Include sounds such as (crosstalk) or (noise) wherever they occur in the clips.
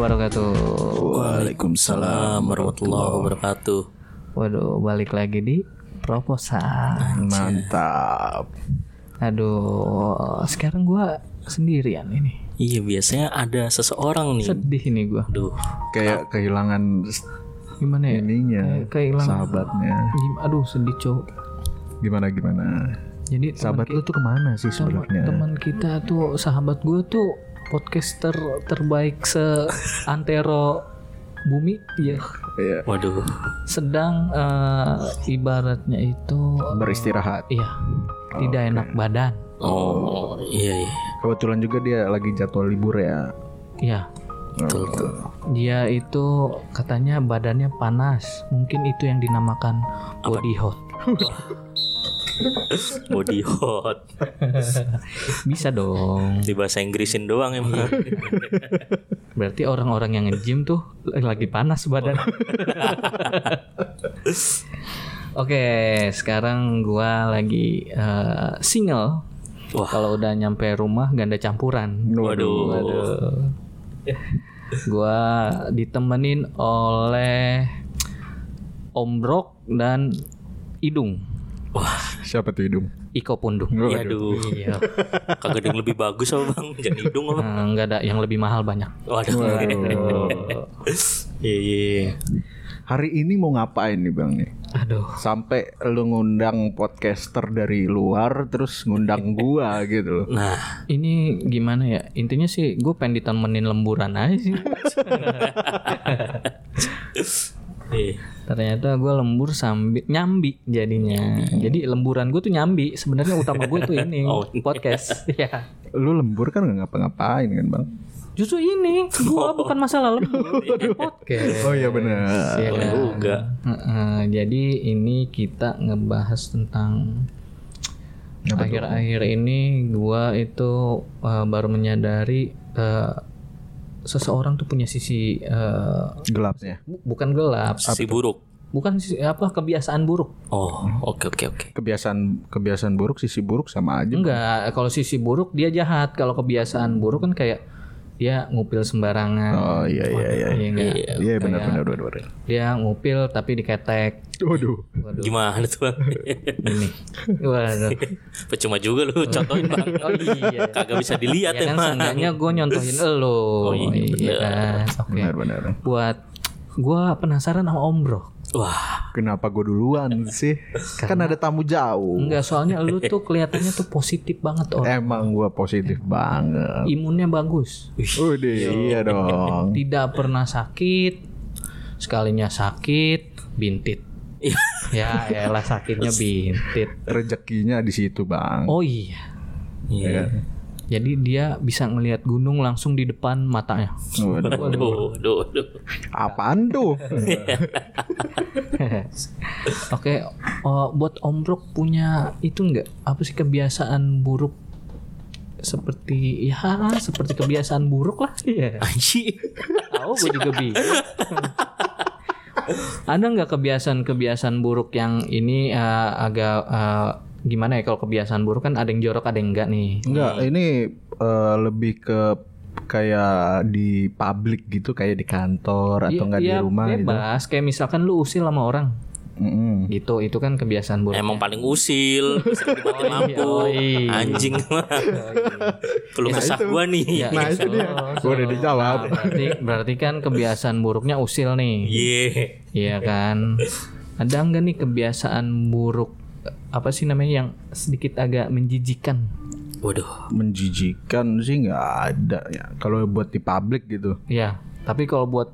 wabarakatuh. Waalaikumsalam warahmatullahi wabarakatuh. Waduh, balik lagi di proposal. Mantap. Aduh, sekarang gua sendirian ini. Iya biasanya ada seseorang nih. Sedih ini gua. Aduh, Kayak kehilangan Gimana ya? ininya, Kayak kehilangan. sahabatnya. Aduh, sedih cowok. Gimana gimana? Jadi Sahabat lu tuh ke mana sih sebenarnya? teman kita tuh sahabat gue tuh podcaster terbaik se antero bumi ya Iya. waduh. sedang eh, ibaratnya itu Beristirahat. iya tidak enak badan Oh, iya iya. Kebetulan juga dia lagi jadwal libur ya. iya Betul tuh. dia itu katanya badannya panas mungkin itu yang dinamakan body hot (laughs) (laughs) Body hot. (laughs) bisa dong Di bahasa Inggrisin doang emang. berarti orang-orang yang nge-gym tuh lagi panas badan (laughs) Oke, sekarang gua lagi eh, single. Wah. Kalau udah nyampe rumah ganda campuran. Waduh. Waduh. Gua ditemenin oleh Om Brok dan Idung. Siapa tuh hidung? Iko Pundung. Iya, aduh. Iya. Kagak ada yang lebih bagus apa bang? Jangan hidung apa? Nah, nggak ada yang lebih mahal banyak. Waduh. (laughs) Iya iya. Hari ini mau ngapain nih bang nih? Aduh. Sampai lu ngundang podcaster dari luar, terus ngundang gua (laughs) gitu loh. Nah, Ini gimana ya? Intinya sih gue pengen ditemenin lemburan aja sih. (laughs) iya. Ternyata gue lembur sambil nyambi jadinya. Jadi lemburan gue tuh nyambi. Sebenarnya utama gue tuh ini (laughs) Oh. podcast. Ya. Lu lembur kan nggak ngapa-ngapain kan bang? Justru ini gue bukan masalah lembur, (laughs) ini podcast. Oh iya benar. Iya kan? juga. Heeh, jadi ini kita ngebahas tentang akhir-akhir ini gua itu eh, baru menyadari eh, seseorang tuh punya sisi eh, Gelapnya. bu- bukan gelap, Si buruk. bukan sisi apa kebiasaan buruk. Oh, oke oke oke. Kebiasaan kebiasaan buruk, sisi buruk sama aja. Enggak, kalau sisi buruk dia jahat. Kalau kebiasaan buruk kan kayak dia ngupil sembarangan. Oh iya iya iya. Iya enggak? Iya benar benar benar benar. Dia ngupil tapi diketek. Waduh. Waduh, Gimana tuh bang? ini. Waduh. (laughs) Percuma juga lu contohin bang. (laughs) Oh iya. Kagak bisa dilihat Ya kan emang. seenggaknya gue nyontohin (laughs) elo. Oh, iya, bener. kan. Oke. Benar benar. Buat gue penasaran sama Om Bro. Wah, Kenapa gue duluan sih? Kan ada tamu jauh. Enggak, soalnya lu (laughs) tuh kelihatannya tuh positif banget orang. Emang gue positif banget. Imunnya bagus. Udah iya dong. (laughs) Tidak pernah sakit. Sekalinya sakit, bintit. Iya. (laughs) ya, elah sakitnya bintit. Rezekinya di situ bang. Oh iya. iya. Jadi dia bisa ngelihat gunung langsung di depan matanya. Waduh. Aduh, aduh, aduh. Apaan tuh? (laughs) Oke, oh, buat Om Brok punya itu enggak? Apa sih kebiasaan buruk seperti ya seperti kebiasaan buruk lah. Iya. Anjing. Tahu gue juga bingung. Ada nggak kebiasaan-kebiasaan buruk yang ini eh, agak eh, gimana ya kalau kebiasaan buruk kan ada yang jorok ada yang enggak nih. Enggak, ini eh, lebih ke kayak di publik gitu, kayak di kantor atau enggak di Iya, rumah gitu. bebas. Kayak misalkan lu usil sama orang. Mm-mm. Gitu, itu kan kebiasaan buruk. Emang paling usil, (laughs) dimatiin lampu. oh iya. Anjing (laughs) mah. Keluh kesah gua nih. Ya, Nah, itu dia. so- Udah dijawab. Nah, berarti berarti kan kebiasaan buruknya usil nih. Iya. Iya kan. Ada nggak nih kebiasaan buruk apa sih namanya yang sedikit agak menjijikan? Waduh. Menjijikan sih nggak ada ya. Kalau buat di publik gitu, Ya, tapi kalau buat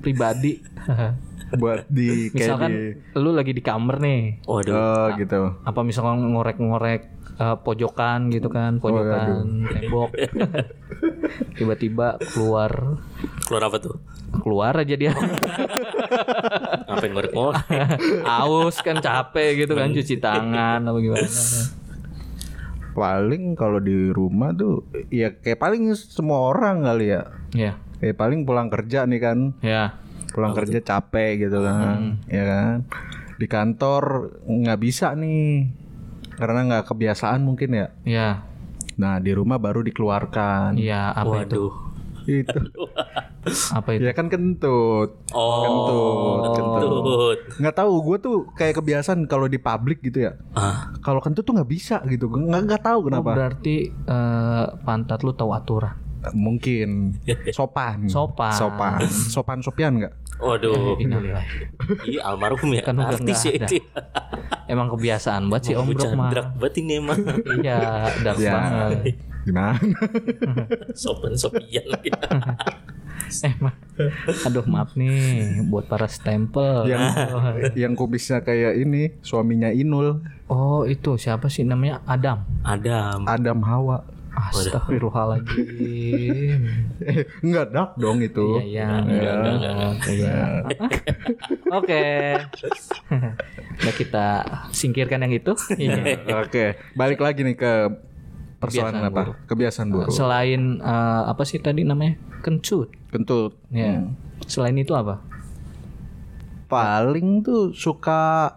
pribadi, (laughs) buat di kayak di misalkan lu lagi di kamar nih, Waduh. oh gitu. apa misalkan ngorek-ngorek eh, pojokan gitu kan, pojokan tembok, (laughs) tiba-tiba keluar. Keluar apa tuh? keluar aja dia. Ngapain ngorek-ngorek? (laughs) aus kan capek gitu kan cuci tangan apa gimana. Paling kalau di rumah tuh ya kayak paling semua orang kali ya. ya Kayak paling pulang kerja nih kan. ya pulang kerja capek gitu kan ya kan. Di kantor nggak bisa nih karena nggak kebiasaan mungkin ya ya nah di rumah baru dikeluarkan ya apa itu Waduh. itu (laughs) Apa itu? Ya kan kentut. Oh, Kentut, kentut. Nggak tahu, gue tuh kayak kebiasaan kalau di publik gitu ya. Ah, Kalau kentut tuh nggak bisa gitu. Gue Nggak nggak tahu Oh, kenapa. berarti eh, pantat lu tahu aturan. Mungkin (laughs) sopan. Sopan. Sopan. Sopan sopian nggak? Waduh. Innalillahi. Iya almarhum ya. Kan udah artis ya itu. Emang kebiasaan banget sih Om Bro mah. Banget ini emang. Iya, dark Ya. banget. Gimana? Sopan sopian. (laughs) Eh, ma aduh maaf nih buat para stempel. yang yang kubisnya kayak ini suaminya Inul, Oh itu siapa sih namanya Adam? Adam. Adam Hawa. Astagfirullahaladzim. (laughs) Eh, enggak dark dong itu. Iya iya. Enggak. Iya. (laughs) Oke. (laughs) Udah kita singkirkan yang itu. Iya. Oke, balik lagi nih ke persoalan Kebiasaan apa? Kebiasaan buruk. Selain eh, apa sih tadi namanya kencut. Kentut. Ya. Selain itu apa? Paling tuh suka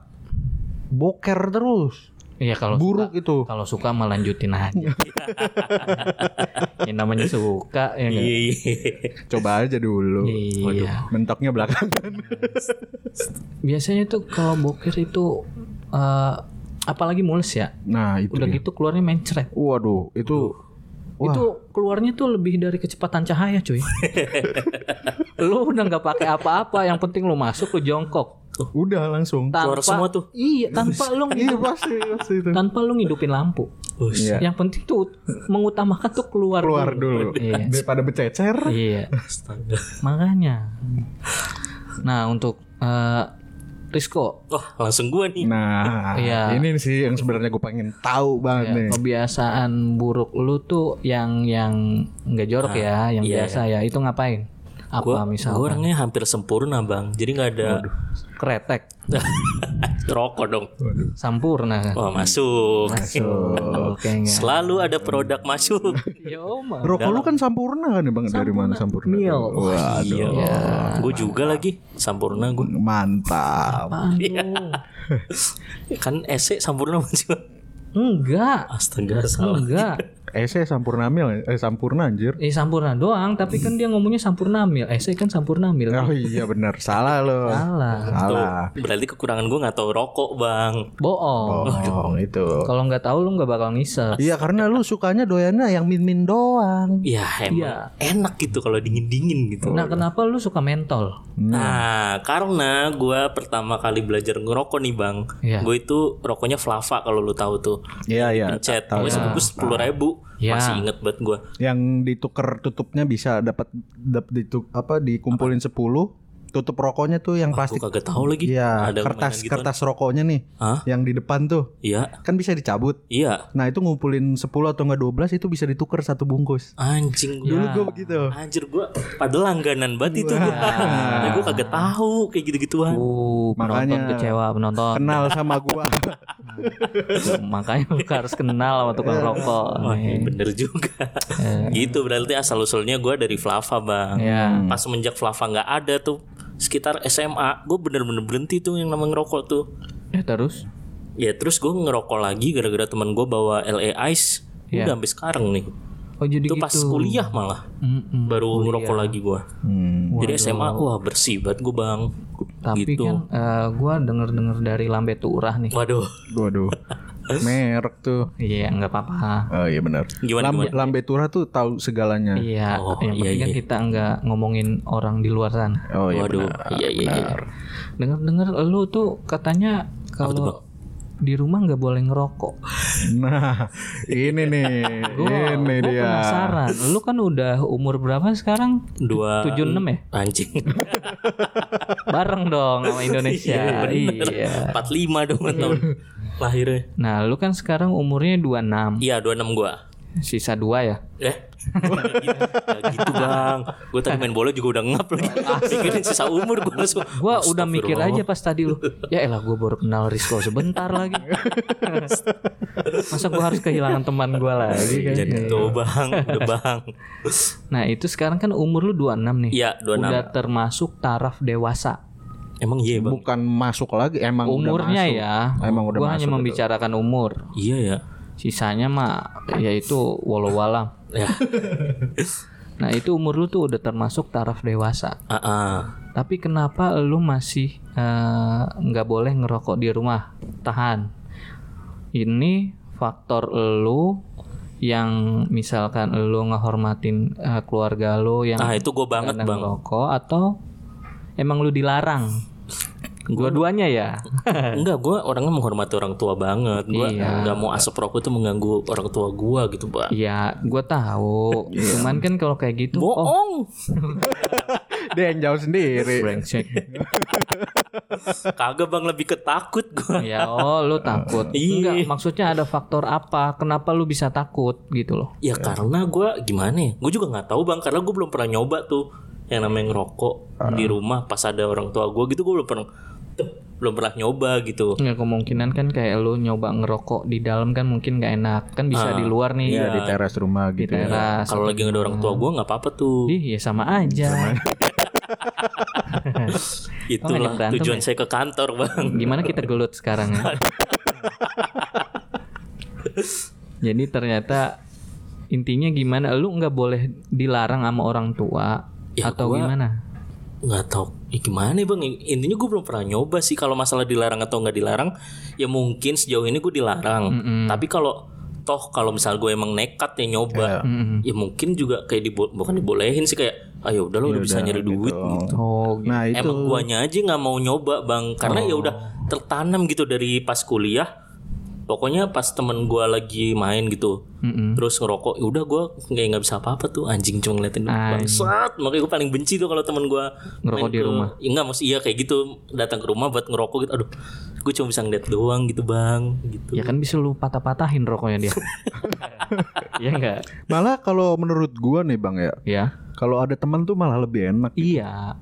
boker terus. Iya kalau Buruk suka, itu. kalau suka mah lanjutin aja. (laughs) yang namanya suka ya nggak? Iya, iya. Coba aja dulu. Iya. Mentoknya belakangan. (laughs) Biasanya tuh kalau boker itu eh, apalagi mules ya. Nah, itu. Udah dia. gitu keluarnya mencret. Waduh, itu Itu keluarnya tuh lebih dari kecepatan cahaya, cuy. (laughs) lu udah nggak pakai apa-apa, yang penting lu masuk lu jongkok. Udah langsung. Tanpa Keluar semua tuh. Iya, tanpa lu Iya pasti, pasti itu. tanpa lu ngidupin lampu. Us. Iya. Yang penting tuh mengutamakan tuh keluar, Keluar dulu. Iya. Daripada bececer. Iya. Astaga. Makanya. Nah, untuk eh, Risco, Wah, langsung gua nih. Nah, Iya. ini sih yang sebenarnya gue pengen tahu banget ya, nih. kebiasaan buruk lu tuh yang yang nggak jorok ya, yang iya, biasa ya, itu ngapain? Apa Gua, misalnya? gua orangnya hampir sempurna bang. Jadi nggak ada Kretek, (laughs) rokok dong. sampurna. Wah masuk. (laughs) Oke, enggak. Selalu ada produk masuk. (laughs) Yo, mah. Rokok lu kan sampurna kan ya bang? Dari mana sampurna? Mil. Waduh, Iya. Gue juga lagi sampurna gue. mantap. Iya. Kan ese sampurna masih. Enggak. Astaga salah. Enggak. Ese sampurna mil, eh sampurna anjir. Eh sampurna doang, tapi kan dia ngomongnya sampurna mil. Eh saya kan sampurna mil. Oh iya benar, salah lo. Salah. Salah. Berarti kekurangan gue nggak tahu rokok bang. Bohong. Oh, itu. Kalau nggak tahu lu nggak bakal ngisep. Iya karena lu sukanya doyannya yang min-min doang. Ya emang Iya. enak gitu kalau dingin dingin gitu. Nah, kenapa lu suka mentol? Nah, karena gue pertama kali belajar ngerokok nih bang, Iya. gue itu rokoknya Flava kalau lu tahu tuh, Iya iya. pencet, pokoknya sebungkus sepuluh ribu, Iya. masih inget banget gue. Yang ditukar tutupnya bisa dapat dapat dituk apa dikumpulin 10 tutup rokoknya tuh yang Gue plastik. kagak tahu lagi. Iya, ada kertas mainan kertas rokoknya nih. Hah? Yang di depan tuh Iya, kan bisa dicabut. iya, Nah, itu ngumpulin 10 atau enggak 12 itu bisa ditukar satu bungkus. anjing. Dulu gue begitu. Anjir gue padahal langganan banget itu gue. Tapi gue kagak tahu kayak gitu-gituan. Uh, penonton Makanya- kecewa penonton. Kenal sama gua. (laughs) Makanya lu harus kenal sama tukang rokok. Wah, nih. iya bener juga. gitu berarti asal usulnya gue dari Flava bang. Ya. Pas semenjak Flava nggak ada tuh sekitar SMA, gue bener-bener berhenti tuh yang namanya ngerokok tuh. Eh terus? Ya terus gue ngerokok lagi gara-gara teman gue bawa LA Ice. Iya. Udah sampai sekarang nih. Oh jadi Itu gitu. pas kuliah malah Mm-mm. baru ngerokok lagi gue. Hmm. Jadi SMA wah bersih banget gue bang. Tapi gitu. kan eh, gua denger-denger dari Lambe Turah nih. Waduh, Waduh. (laughs) Merek tuh. Iya nggak apa-apa. Oh iya benar. Gimana, Lambe, Lambe Tura tuh tahu segalanya. Iya, Oh, yang iya, penting kan iya. kita nggak ngomongin orang di luar sana. Oh iya waduh, benar. iya iya iya. Dengar-dengar lu tuh katanya kalau di rumah nggak boleh ngerokok. Nah, ini nih. (laughs) Gua, ini gua dia. penasaran. Lu kan udah umur berapa sekarang? Dua 76 ya? anjing. (laughs) Bareng dong sama Indonesia. iya. 45 dong tahun (laughs) lahirnya. Nah, lu kan sekarang umurnya 26. Iya 26 gue. Sisa 2 ya? Eh, ya gitu bang. Gue tadi main bola juga udah ngap lagi. Pikirin sisa umur gue langsung. Gua udah mikir aja pas tadi lu. Ya elah gua baru kenal Rizko sebentar lagi. Masa gua harus kehilangan teman gua lagi kan? Jadi tuh bang, udah bang. Nah, itu sekarang kan umur lu 26 nih. Iya 26. Udah termasuk taraf dewasa. Emang iya bang. Bukan masuk lagi, emang Umurnya udah masuk. ya. Emang udah gua hanya masuk, membicarakan umur. Iya ya. Sisanya mah yaitu walau walam. Ya. (laughs) Nah itu umur lu tuh udah termasuk taraf dewasa. Ah, ah. Tapi kenapa lu masih eh, nggak boleh ngerokok di rumah? Tahan. Ini faktor lu yang misalkan lu ngehormatin eh, keluarga lu yang Nah itu gue banget bang. ngerokok atau emang lu dilarang? Dua-duanya ya. (laughs) Enggak, gue orangnya menghormati orang tua banget. Gue Iya. nggak mau asap rokok itu mengganggu orang tua gue gitu bang. Iya, gue tahu. Cuman kan kalau kayak gitu, oh Bohong. (laughs) Dia yang jauh sendiri. brengsek. (laughs) Kagak bang lebih ketakut gue. ya, oh lu takut. Iya. Enggak, maksudnya ada faktor apa? Kenapa lu bisa takut gitu loh? Ya karena gue gimana ya? Gue juga nggak tahu bang karena gue belum pernah nyoba tuh yang namanya ngerokok di rumah pas ada orang tua gue gitu gue belum pernah tuh, belum pernah nyoba gitu. Nggak kemungkinan kan kayak lu nyoba ngerokok di dalam kan mungkin nggak enak. Kan bisa di luar nih. Iya di teras rumah Di gitu. ya. teras. Kalau lagi ada orang tua gue nggak apa-apa tuh. Ih, ya sama aja. (laughs) Itulah berantem tujuan ya? saya ke kantor bang. Gimana kita gelut sekarang ya? (laughs) Jadi ternyata intinya gimana? Lu nggak boleh dilarang sama orang tua Ya, atau gua- gimana? Nggak tahu. Ya gimana ya bang? Intinya gue belum pernah nyoba sih kalau masalah dilarang atau nggak dilarang. Ya mungkin sejauh ini gue dilarang. Tapi kalau toh kalau misal gue emang nekat ya nyoba Mm-mm. ya mungkin juga kayak dibo bukan dibolehin sih kayak ayo udah lo udah bisa nyari duit gitu. Oh, gitu. Nah itu. Emang guanya aja nggak mau nyoba bang. Karena ya udah tertanam gitu dari pas kuliah pokoknya pas temen gue lagi main gitu Mm-mm. terus ngerokok ya udah gue kayak nggak bisa apa-apa tuh anjing cuma ngeliatin bangsat makanya gue paling benci tuh kalau temen gue Ngerokok di rumah. ya enggak maksud iya kayak gitu datang ke rumah buat ngerokok gitu aduh gue cuma bisa ngeliat doang gitu bang gitu Ya kan bisa lu patah-patahin rokoknya dia. (laughs) Iya enggak? malah kalau menurut gua nih bang ya, Ya. kalau ada teman tuh malah lebih enak. Iya.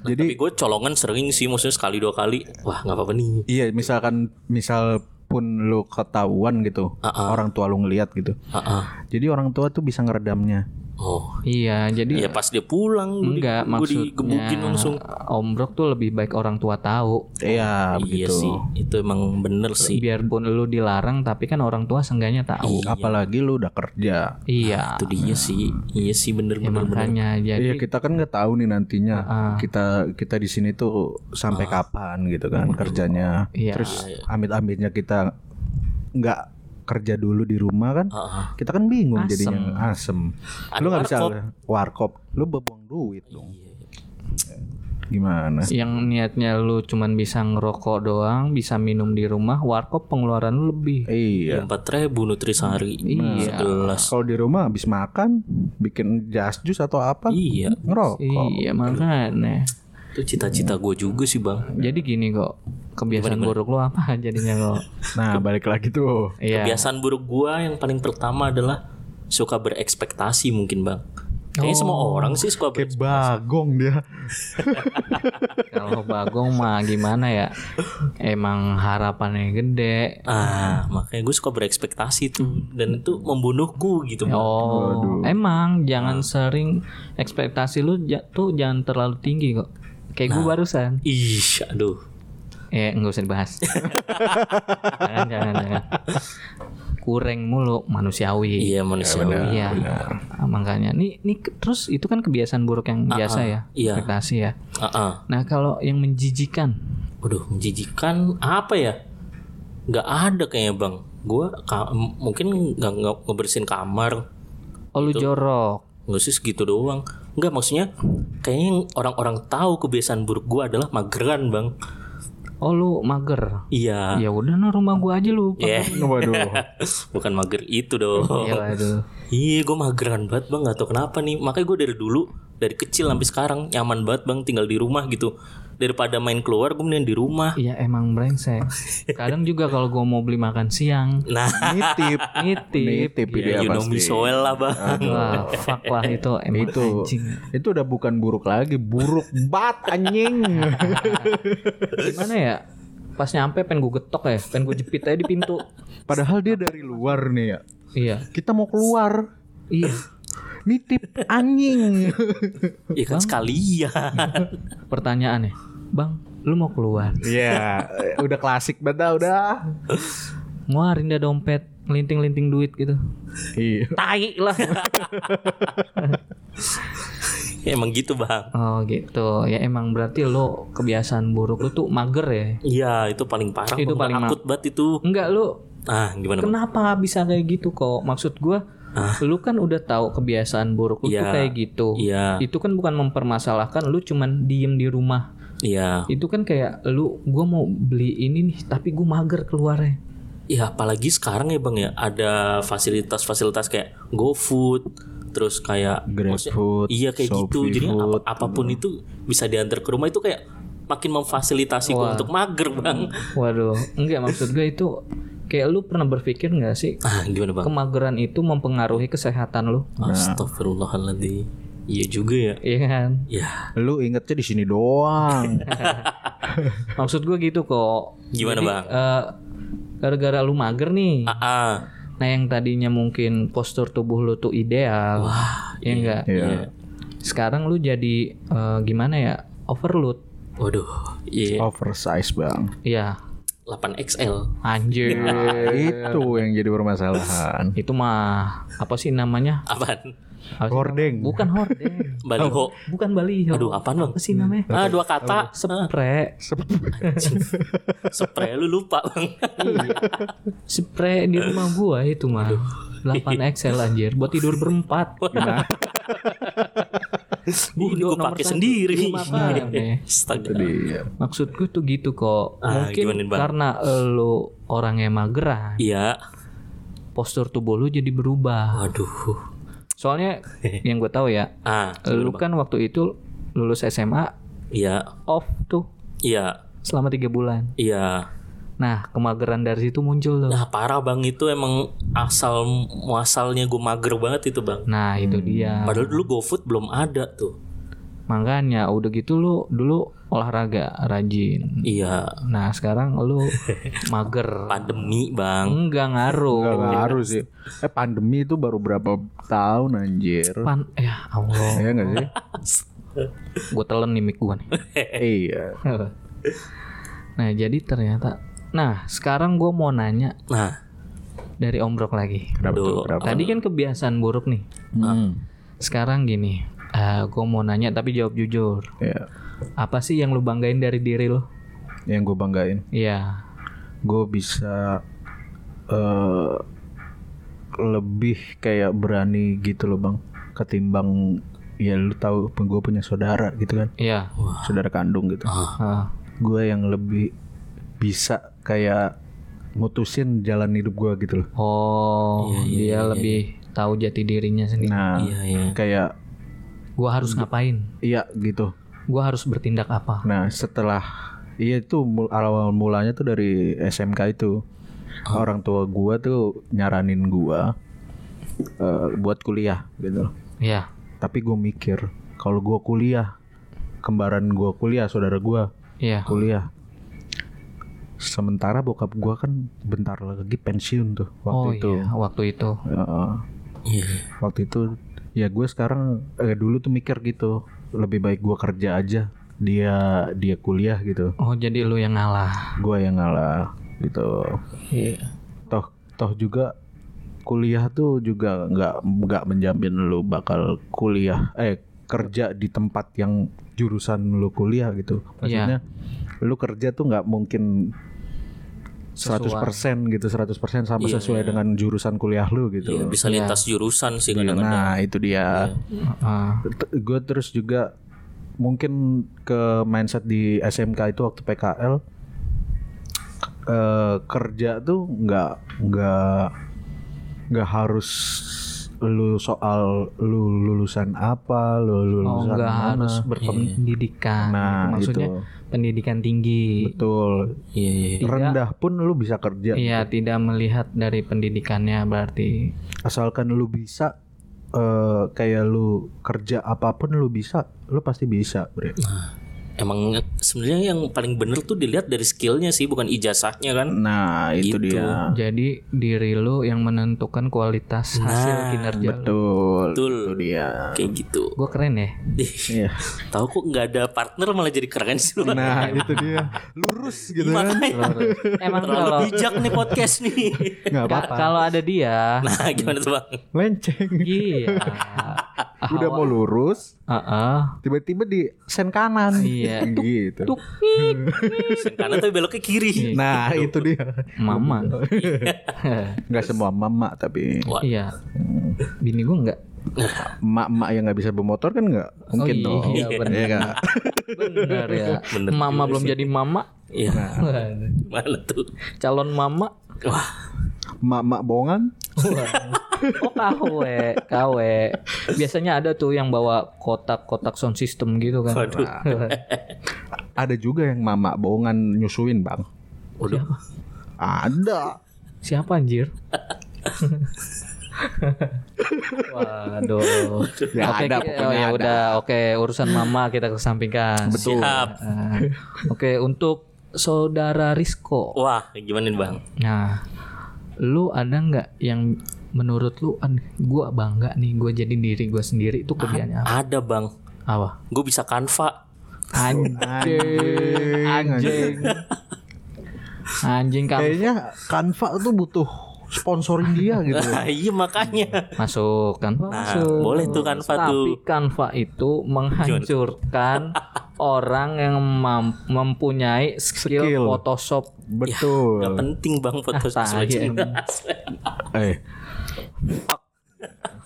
tapi gue colongan sering sih maksudnya sekali dua kali wah nggak apa-apa nih Iya misalkan misal pun lu ketahuan gitu, Ah, orang tua lu ngeliat gitu. Ah, ah. Jadi orang tua tuh bisa ngeredamnya. Oh Iya, jadi ya pas dia pulang enggak gue digebukin maksudnya langsung Om Brok tuh lebih baik orang tua tahu. Iya iya begitu. sih itu emang bener sih Biarpun lu dilarang tapi kan orang tua seenggaknya tahu. Apalagi lu udah kerja. Iya. itu dia sih iya sih bener Ya, bener bener makanya jadi Iya kita kan nggak tahu nih nantinya Ah. kita kita di sini tuh sampai kapan gitu kan kerjanya. Iya. Terus amit-amitnya kita nggak kerja dulu di rumah kan? Ah, ah. Kita kan bingung Asem. jadinya asem. Ada lu nggak bisa warkop. warkop, lu bebuang duit dong. Iya. Gimana? yang niatnya lu cuman bisa ngerokok doang, bisa minum di rumah, warkop pengeluaran lu lebih. Iya. empat ribu nutrisari Iya. segelas Kalau di rumah habis makan bikin jas jus atau apa iya ngerokok. Iya, makanya. Itu cita-cita gue juga sih bang Jadi gini kok, kebiasaan buruk lu apa (laughs) jadinya kok? Nah balik lagi tuh. Iya. kebiasaan buruk gue yang paling pertama adalah suka berekspektasi mungkin bang kayaknya semua orang sih suka Kayak berekspektasi bagong dia. (laughs) Kalau Bagong mah gimana ya? Emang harapannya gede. ah makanya gue suka berekspektasi tuh dan itu membunuhku gitu bang Oh, emang jangan sering ekspektasi lu tuh jangan terlalu tinggi kok. Kayak gue barusan. ih aduh Eh, nggak usah dibahas. (laughs) jangan, jangan, jangan. Kurang mulu manusiawi. iya manusia Iya. Ah, Makanya nih nih terus itu kan kebiasaan buruk yang biasa ya, iya. ekspektasi ya. ah ah. Nah, kalau yang menjijikan Waduh, menjijikan apa ya? Nggak ada kayaknya bang. Gue mungkin nggak nggak ngebersihin kamar. oh lu jorok. Nggak sih segitu doang. Nggak maksudnya kayaknya orang-orang tahu kebiasaan buruk gue adalah mageran bang. Oh lu mager. Iya. Ya udah no rumah gua aja lu. Ya, Waduh. (laughs) bukan mager itu dong. Iya waduh. Iya, gue mageran banget bang. Gak tau kenapa nih. Makanya gue dari dulu, dari kecil sampai sekarang nyaman banget bang tinggal di rumah gitu. Daripada main keluar, gue mending di rumah. Iya emang brengsek. Kadang juga kalau gua mau beli makan siang, Nah, Nitip. nitip. Nitip ya, you know me so well lah bang. Wah, fuck lah itu (laughs) emang Itu anjing. itu udah bukan buruk lagi, buruk bat anjing. (laughs) Gimana ya? Pas nyampe pengen gue getok ya, pengen gue jepit aja di pintu. Padahal dia dari luar nih ya. Iya. Kita mau keluar, Iya. nitip anjing. Ya kan sekalian. Pertanyaannya, Bang, lu mau keluar? Iya, udah klasik banget dah, udah. Ngeluarin dah dompet, ngelinting-linting duit gitu. Iya. Tai lah. (laughs) Emang gitu bang. Oh gitu. Ya emang berarti lo kebiasaan buruk lo tuh mager ya. Iya itu paling parah. Itu Bang. paling ma- akut banget itu. Enggak lo Ah gimana bang? kenapa bisa kayak gitu kok? Maksud gua lu kan udah tahu kebiasaan buruk lu tuh Iya. kayak gitu. Iya Itu kan bukan mempermasalahkan lu cuman diem di rumah. Iya. Itu kan kayak lu gua mau beli ini nih tapi gua mager keluarnya. Ya apalagi sekarang ya bang ya ada fasilitas-fasilitas kayak GoFood terus kayak GrabFood, iya kayak gitu Shopee jadi apa- Food. apa pun itu bisa diantar ke rumah itu kayak makin memfasilitasi gua untuk mager bang (laughs) Waduh, enggak maksud gue itu kayak lu pernah berpikir nggak sih ah gimana bang kemageran itu mempengaruhi kesehatan lu? Astagfirullahaladzim iya juga ya Iya kan? ya Lu ingetnya di sini doang. (laughs) Maksud gue gitu kok. gimana Jadi, bang eh, gara-gara lu mager nih. ah, ah. Nah, yang tadinya mungkin postur tubuh lu tuh ideal. ya enggak? Iya. Sekarang lu jadi eh, gimana ya? Overload. waduh iya Oversize bang. Iya. 8XL Anjir. Itu yang jadi permasalahan. itu mah apa sih namanya? apaan Apa Hordeng. Bukan hordeng. (laughs) baliho Bukan baliho. aduh apaan bang Apa sih namanya? ah dua kata Spray. (laughs) spray lu lupa bang Spray di rumah gua itu mah. 8 XL anjir buat tidur berempat. (laughs) ini gue pakai sendiri Iya, makanya. Astaga. Iya. Maksud gue tuh gitu kok. Ah, Mungkin karena lu orangnya mageran, Iya. postur tubuh lu jadi berubah. Waduh. Soalnya (laughs) yang gue tahu ya, Ah, lu kan waktu itu lulus SMA iya, off tuh iya, selama tiga bulan. iya. Nah kemageran dari situ muncul tuh. Nah parah bang itu emang asal muasalnya gue mager banget itu bang. Nah itu dia. Padahal dulu GoFood belum ada tuh. Makanya udah gitu lu dulu olahraga rajin. Iya. Nah sekarang lu (laughs) mager. Pandemi bang. Enggak ngaruh. Gak ngaruh sih. Eh pandemi itu baru berapa tahun anjir. Pan ya Allah. Iya gak sih? (laughs) gue telan nih mic gue nih. (laughs) iya. nah jadi ternyata, nah sekarang gue mau nanya Nah, dari Om Brok lagi. Kenapa tuh? Tadi kan kebiasaan buruk nih. Hmm. Sekarang gini, gue mau nanya tapi jawab jujur. Iya. Apa sih yang lu banggain dari diri lu? Yang gue banggain. Iya. Gue bisa eh lebih kayak berani gitu loh bang. Ketimbang ya lu tahu gue punya saudara gitu kan. Iya. Saudara kandung gitu. Ah, Gue yang lebih bisa kayak mutusin jalan hidup gue gitu loh. Oh, dia lebih tahu jati dirinya sendiri. Nah, iya iya. kayak Gua harus ngapain? iya gitu. Gua harus bertindak apa? Nah setelah iya itu awal mulanya tuh dari SMK itu orang tua gua tuh nyaranin gua eh, buat kuliah gitu. Iya. Tapi gue mikir kalau gua kuliah kembaran gua kuliah saudara gua Iya. kuliah. Sementara bokap gua kan bentar lagi pensiun tuh waktu Oh itu. iya, waktu itu. Heeh. Iya. waktu itu ya gue sekarang eh, dulu tuh mikir gitu lebih baik gua kerja aja dia dia kuliah gitu Oh, jadi lu yang ngalah. gue yang ngalah gitu Iya. toh toh juga kuliah tuh juga nggak nggak menjamin lu bakal kuliah eh kerja di tempat yang jurusan lu kuliah gitu maksudnya lu kerja tuh nggak mungkin 100% gitu 100% sama sesuai dengan jurusan kuliah lu gitu Iya, bisa lintas jurusan sih Iya, kadang-kadang. nah itu dia. Ah, gue terus juga mungkin ke mindset di SMK itu waktu PKL eh, kerja tuh nggak nggak nggak harus lu soal lu lulusan apa lu oh, lulusan enggak mana harus berpendidikan. nah gitu. Maksudnya itu pendidikan tinggi. betul Iya iya. Tidak. rendah pun lu bisa kerja Iya, tidak melihat dari pendidikannya berarti. asalkan lu bisa eh, kayak lu kerja apa pun lu bisa lu pasti bisa bre Emang sebenarnya yang paling bener tuh dilihat dari skillnya sih bukan ijazahnya kan. nah itu Gitu. dia Jadi diri lu yang menentukan kualitas hasil kinerja lu. betul Betul. itu dia Kayak gitu. Gue keren ya. Iya. (laughs) Tahu kok nggak ada partner malah jadi keren sih lu. Nah itu dia lurus gitu kan Makanya Emang terlalu kalau bijak nih podcast nih. nggak apa-apa kalau ada dia, Nah gimana tuh bang? lenceng iya. (laughs) udah mau lurus, Heeh. tiba-tiba di sen kanan. Iya. (laughs) gitu. Tuk, ngik. (laughs) Sen kanan tapi belok ke kiri. Nah, itu dia. Mama. (laughs) Nggak semua mama tapi Wah, iya. Bini gua enggak. emak-emak yang nggak bisa bermotor kan nggak mungkin iya, dong. iya. Iya nggak? Bener ya. Bener mama belum sih. jadi mama. Iya. Waduh. Mana tuh? Calon mama. Wah, Emak-emak bohongan. Oh KW, KW. Biasanya ada tuh yang bawa kotak-kotak sound system gitu kan. Waduh. (laughs) Ada juga yang mama bohongan nyusuin bang. udah. Ada. Siapa anjir? Waduh. Ya Oke, ada, pokoknya oh, ya ada. udah. Oke, urusan mama kita kesampingkan. Betul. Siap. Ah, Oke, untuk saudara Risco. Wah, gimana nih bang? Nah, lu ada nggak yang menurut lu an gua bangga nih gua jadi diri gua sendiri itu kerjanya apa? Ada bang. apa? Gue bisa kanva. Anjing, anjing. Anjing kan Kayaknya Canva tuh butuh sponsorin dia gitu. Nah, (laughs) iya makanya. masuk Canva Nah, masuk. boleh tuh Canva Tapi tuh. Canva itu menghancurkan (laughs) orang yang mempunyai skill, Skill. Photoshop. Betul. Gak penting bang foto Ah, sesuai Eh,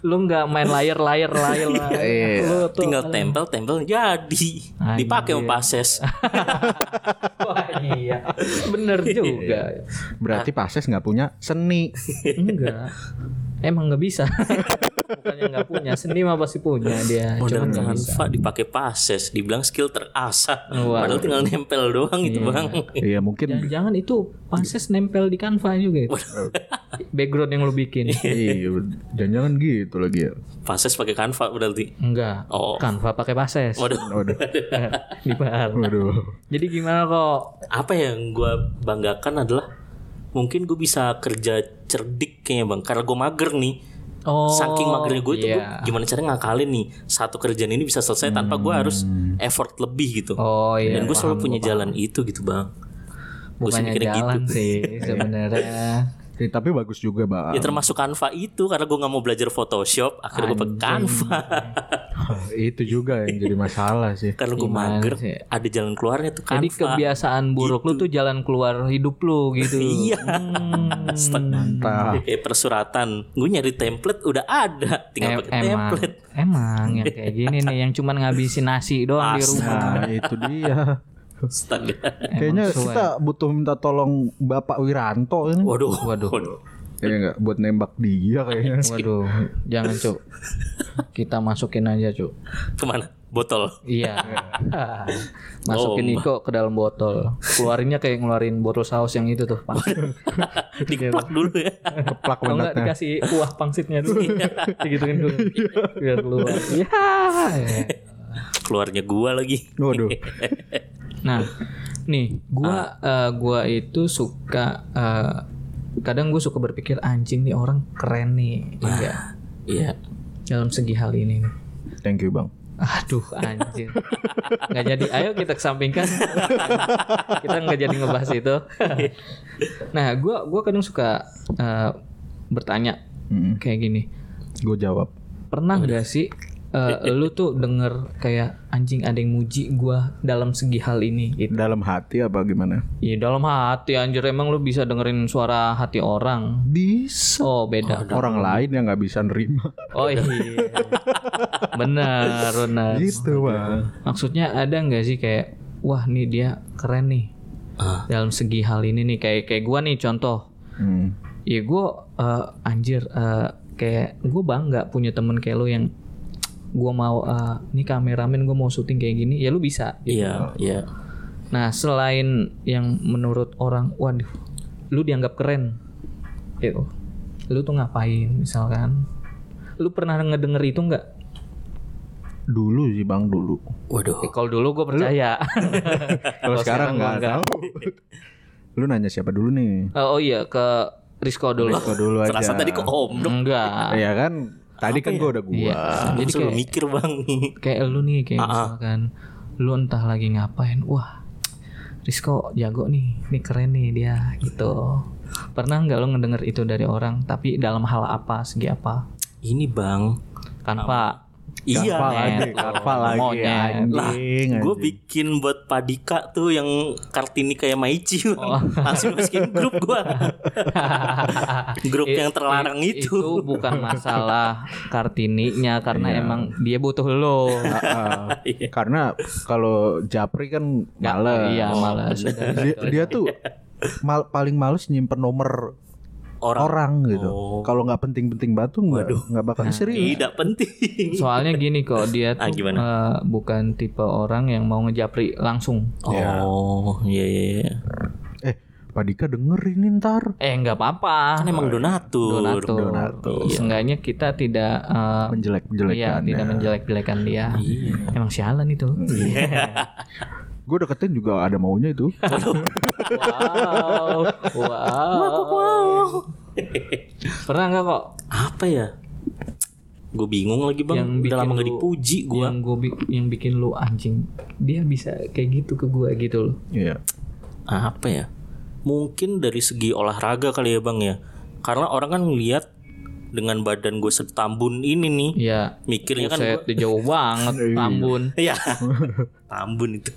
Lu nggak main layar layar layar. (laughs) Iya. Lu tuh Tinggal tempel tempel jadi. Dipakai sama pases. (laughs) Wah, iya. Bener juga. berarti Pases nggak punya seni. Enggak. Emang nggak bisa. (laughs) Bukannya nggak punya, seni mah pasti punya dia. Modal Cuma nggak bisa. kanva dipakai pases. Dibilang skill terasah. Wah. Padahal tinggal nempel doang itu bang. Iya mungkin. Jangan itu panses nempel di Canva juga itu. Background yang lu bikin. Iya, jangan-jangan gitu lagi ya. Pases pakai kanva berarti. Enggak. Oh. Canva pakai pases. Waduh. Waduh, (laughs) di bar. waduh. Jadi gimana kok? Apa yang gue banggakan adalah mungkin gue bisa kerja cerdik kayaknya bang. Karena gue mager nih. Oh. Saking magernya gue itu gue iya. gimana caranya ngakalin nih satu kerjaan ini bisa selesai tanpa gue harus effort lebih gitu. Oh iya. Dan gue selalu punya jalan itu gitu bang. Sih mikirnya jalan gitu. sih (laughs) sebenarnya. Eh, tapi bagus juga, Bang. Ya termasuk Canva itu karena gue nggak mau belajar Photoshop, akhirnya gue pakai Canva. (laughs) itu juga yang jadi masalah sih. karena gue mager, sih? ada jalan keluarnya tuh Jadi Canva. kebiasaan buruk lu tuh jalan keluar hidup lu gitu. (laughs) Iya. Hmm. Mantap. Ya, kayak persuratan, gue nyari template udah ada, tinggal pakai template. emang yang kayak gini nih yang cuman ngabisin nasi doang di rumah. Nah, itu dia. Astaga. Kayaknya kita butuh minta tolong Bapak Wiranto ini. Waduh, Waduh. Iya enggak buat nembak dia kayaknya. (laughs) Waduh, jangan cuk. Kita masukin aja cuk. Ke mana? Botol. Iya. (laughs) masukin Oh, Iko ke dalam botol. Keluarinnya kayak ngeluarin botol saus yang itu tuh. Pangsit. (laughs) Dikeplak dulu ya. Keplak Kalau nggak mendatnya. dikasih kuah pangsitnya dulu. Digituin dulu. Biar keluar. Ya. Keluarnya gua lagi. Waduh. (laughs) Nah, nih, gua eh, gua itu suka eh, kadang gue suka berpikir anjing nih orang keren nih, enggak Iya. dalam segi hal ini. nih. Thank you, Bang. Aduh anjir nggak jadi ayo kita kesampingkan (laughs) kita nggak jadi ngebahas itu nah gua gua kadang suka eh, bertanya Mm, kayak gini gue jawab. pernah nggak sih eh, (laughs) lu tuh denger kayak anjing ada yang muji gua dalam segi hal ini gitu Dalam hati apa gimana? Iya dalam hati anjir emang lu bisa dengerin suara hati orang Bisa. oh beda Orang lain yang nggak bisa nerima. oh iya benar benar gitu, Bang. Maksudnya ada nggak sih kayak wah nih dia keren nih Ah. dalam segi hal ini nih kayak kayak gua nih contoh. Hmm. Ya gua eh, anjir eh, kayak gue bangga punya temen kayak lo yang gua mau eh, nih kameramen gue mau syuting kayak gini ya lu bisa. gitu. Iya, iya. Nah selain yang menurut orang waduh lu dianggap keren, gitu. Lu tuh ngapain misalkan? Lu pernah ngedenger itu nggak? Dulu sih, Bang, dulu. Waduh. Eh, kalau dulu gue percaya. (laughs) Kalau sekarang gua nggak tahu. Lu nanya siapa dulu nih? Oh, oh iya ke Risco dulu. Kau dulu aja. Terasa tadi kok om. Enggak. Iya kan? Tadi kan gue udah gua. Iya. Jadi kayak mikir bang. kayak lu nih kayak misalkan lu entah lagi ngapain. Wah. Risco jago nih. Nih keren nih dia gitu. Pernah nggak lu ngedenger itu dari orang tapi dalam hal apa, segi apa? Ini bang. Kanva. Iya. Karva lagi, lagi Monyet. anjing. Gue anjing. bikin buat Padika tuh yang kartini kayak Maici Bang. Oh. (laughs) langsung masukin grup gue (laughs) grup I- yang terlarang itu, Itu bukan masalah Kartininya karena Iya. emang dia butuh lo. Ah, (laughs) Iya. karena kalau Japri kan males. Iya, malas. dia, dia tuh mal- paling males nyimpen nomor orang, orang gitu. Oh. Kalau nggak penting-penting batu nggak nggak bakal (laughs) serius. tidak penting Soalnya gini kok dia (laughs) Ah, tuh gimana? eh, bukan tipe orang yang mau ngejapri langsung. oh iya iya iya. Eh, Pak Dika dengerin ntar. Eh nggak apa-apa. kan emang donatur Donatur. Donatur. Seenggaknya kita tidak eh, Menjelek-menjelekan. Iya, tidak menjelek-jelekan dia. Iya. Emang sialan itu. (laughs) Gue deketin juga ada maunya itu. (laughs) wow. Wow. Pernah nggak kok apa ya gue bingung lagi bang Yang udah lama gak dipuji gue yang gue yang bikin lu anjing? Dia bisa kayak gitu ke gue gitu loh. Iya. apa ya mungkin dari segi olahraga kali ya bang ya karena orang kan ngeliat dengan badan gue setambun ini nih Iya. mikirnya kan Buset, dia jauh banget (laughs) Tambun. Iya. (laughs) Tambun itu.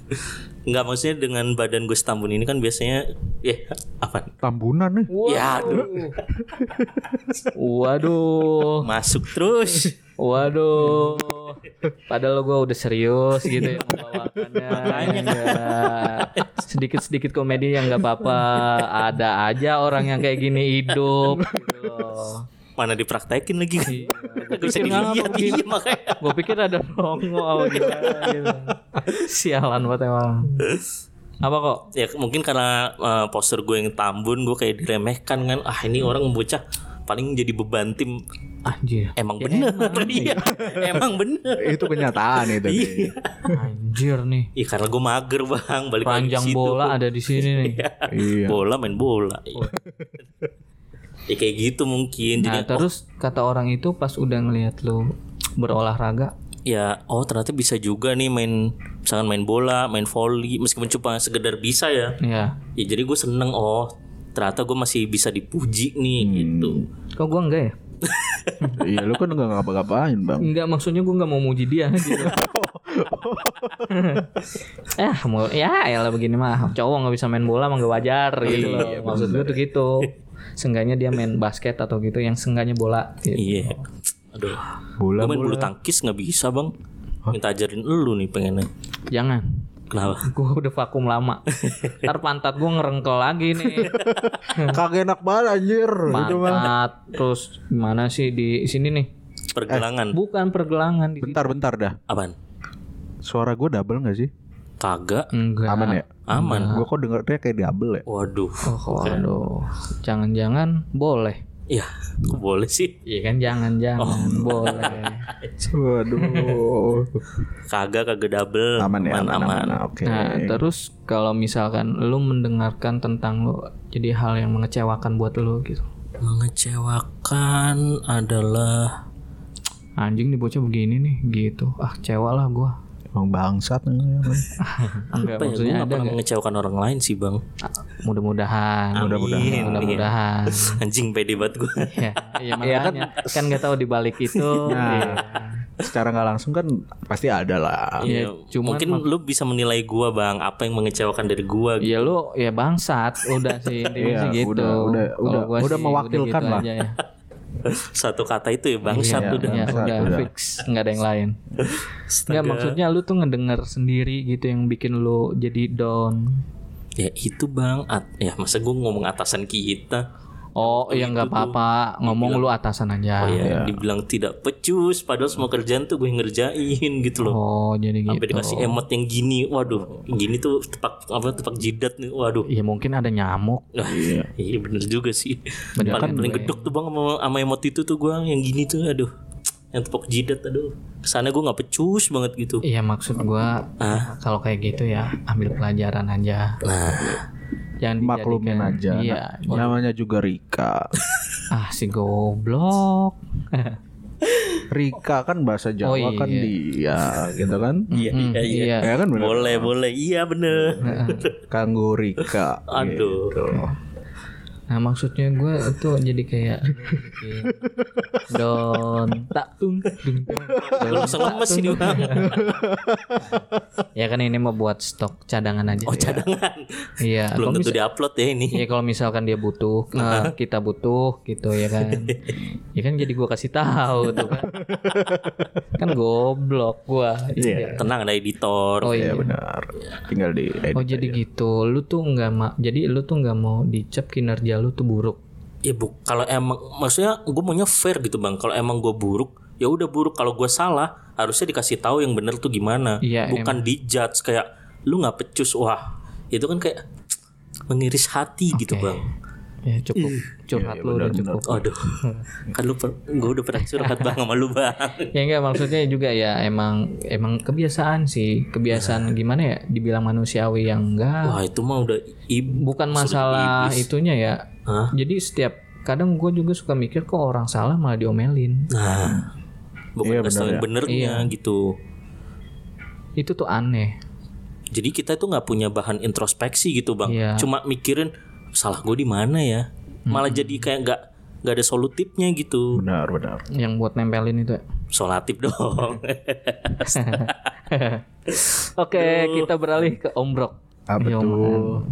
Enggak maksudnya dengan badan gue setambun ini kan biasanya ya apa? Tambunan nih. Ya aduh, Waduh. masuk terus. Waduh. Padahal gue udah serius gitu ya membawakannya. Enggak. Sedikit-sedikit komedi yang nggak apa-apa. Ada aja orang yang kayak gini hidup. Gitu loh. Mana dipraktekin lagi kan? Iya. (laughs) Gak bisa dilihat iya makanya. Gue pikir ada rongo apa gimana gitu. Sialan banget emang. Apa kok? Ya mungkin karena eh, postur gue yang tambun gue kayak diremehkan kan. Ah ini orang bocah paling jadi beban tim. Anjir. Emang bener. (laughs) Iya. Emang bener. Itu kenyataan itu. nih. Iya. Anjir nih. Iya karena gue mager bang. Balik Panjang situ. bola ada di sini nih. (laughs) Iya. Bola main bola. Ya kayak gitu mungkin. Jadi Nah, terus kata orang itu pas udah ngelihat lu berolahraga, ya oh ternyata bisa juga nih main misalkan main bola main volley meskipun cuma sekedar bisa ya ya. ya jadi gue seneng oh ternyata gue masih bisa dipuji nih gitu Kok gua enggak ya? (laughs) Iya lu kan nggak ngapa-ngapain bang. Enggak, maksudnya gua enggak mau muji dia gitu. (laughs) (laughs) eh, mau ya elah begini mah. Cowok nggak bisa main bola mah nggak wajar gitu loh. Maksud gua tuh gitu. Seenggaknya dia main basket atau gitu yang seenggaknya bola gitu. iya aduh Bola gue main bulu tangkis nggak bisa bang minta ajarin lu nih pengennya Jangan. kenapa (laughs) Gua udah vakum lama. Ntar pantat gua ngerengkel lagi nih. (laughs) Kagak enak banget anjir. Itu mah. Pantat terus gimana sih di sini nih? pergelangan Bukan pergelangan di Bentar-bentar dah. apaan Suara gue double gak sih? Kagak Enggak. Aman ya? aman Gue kok dengernya kayak double ya? waduh Oh, waduh. Jangan-jangan boleh. ya kok boleh sih Iya kan jangan-jangan boleh. (laughs) Waduh. kagak kagak double aman ya, aman, aman, aman. Oke. Nah, terus kalau misalkan lu mendengarkan tentang lu jadi hal yang mengecewakan buat lu gitu. mengecewakan adalah Anjing nih bocah begini nih gitu. Ah, kecewa lah gua. Emang bangsat. (laughs) Enggak apa ya gue maksudnya gak ada pernah nggak? mengecewakan orang lain sih bang mudah-mudahan. Amin. Mudah-mudahan. (laughs) anjing pede banget gue ya, iya makanya kan nggak tahu di balik itu. (laughs) Iya. Secara nggak langsung kan pasti ada lah. Iya, cuman mungkin lu bisa menilai gua bang apa yang mengecewakan dari gua gitu. Ya lu ya bangsat udah sih intinya Iya, sih gitu. udah- udah- udah- gua udah sih mewakilkan gitu lah. aja ya. (laughs) satu kata itu ya bangsat Iya, udah Ya, Bangsat, udah, udah. fix nggak ada yang lain. Nggak maksudnya lu tuh ngedenger sendiri gitu yang bikin lu jadi down. ya itu bang At- ya masa gua ngomong atasan kita Oh iya nggak apa-apa ngomong lu atasan aja. oh ya dibilang tidak pecus padahal semua kerjaan tuh gue ngerjain gitu loh Oh jadi sampai gitu. dikasih emot yang gini waduh gini tuh tepak apa tepak jidat nih waduh Iya mungkin ada nyamuk. Wah, (laughs) iya bener juga sih Bener paling kan, paling gue. gedok tuh bang sama, sama emot itu tuh gua yang gini tuh aduh yang tepok jidat aduh ke sana gua nggak pecus banget gitu Iya maksud gua ah kalau kayak gitu ya ambil pelajaran aja. nah Jangan Maklumin dijadikan- aja. Iya. Namanya juga Rika. (laughs) Ah si goblok. (laughs) Rika kan bahasa Jawa Oh, iya. kan dia gitu kan. (laughs) iya iya iya Iya. Ya kan bener. boleh boleh iya bener Kanggo Rika. aduh Nah maksudnya gue itu jadi kayak don tak tung dung dung, Lu langsung lemes ini bang. (laughs) ya kan ini mau buat stok cadangan aja Oh cadangan. iya Belum kalau tentu diupload ya ini. ya kalau misalkan dia butuh nah, (laughs) kita butuh gitu ya kan ya kan jadi gue kasih tahu tuh kan (laughs) kan goblok gua iya Tenang ada editor. oh Iya iya benar. Tinggal di edit oh jadi aja. gitu lu tuh nggak ma jadi lu tuh nggak mau dicap kinerja lu tuh buruk Ya bu, kalau emang maksudnya gue maunya fair gitu bang. Kalau emang gue buruk, ya udah buruk. Kalau gue salah, harusnya dikasih tahu yang bener tuh gimana. Iya, Bukan dijudge kayak lu nggak pecus. Wah, itu kan kayak (tsk) mengiris hati gitu bang. Ya cukup. Curhat lu udah cukup. Aduh, (laughs) kan lu gue udah pernah curhat bang sama lu bang. ya enggak maksudnya juga ya emang emang kebiasaan sih. Kebiasaan gimana ya? Dibilang manusiawi yang enggak. Wah itu mah udah bukan masalah itunya ya. Hah? jadi setiap kadang gue juga suka mikir kok orang salah malah diomelin. Nah, bukan Iya, bener ya. benernya gitu. itu tuh aneh. Jadi kita tuh nggak punya bahan introspeksi gitu bang. Iya. Cuma mikirin salah gue di mana ya. Malah jadi kayak nggak nggak ada solutifnya gitu. Benar benar. yang buat nempelin itu ya. Solatif dong. (laughs) oke kita beralih ke ombrok Apa Yo, tuh?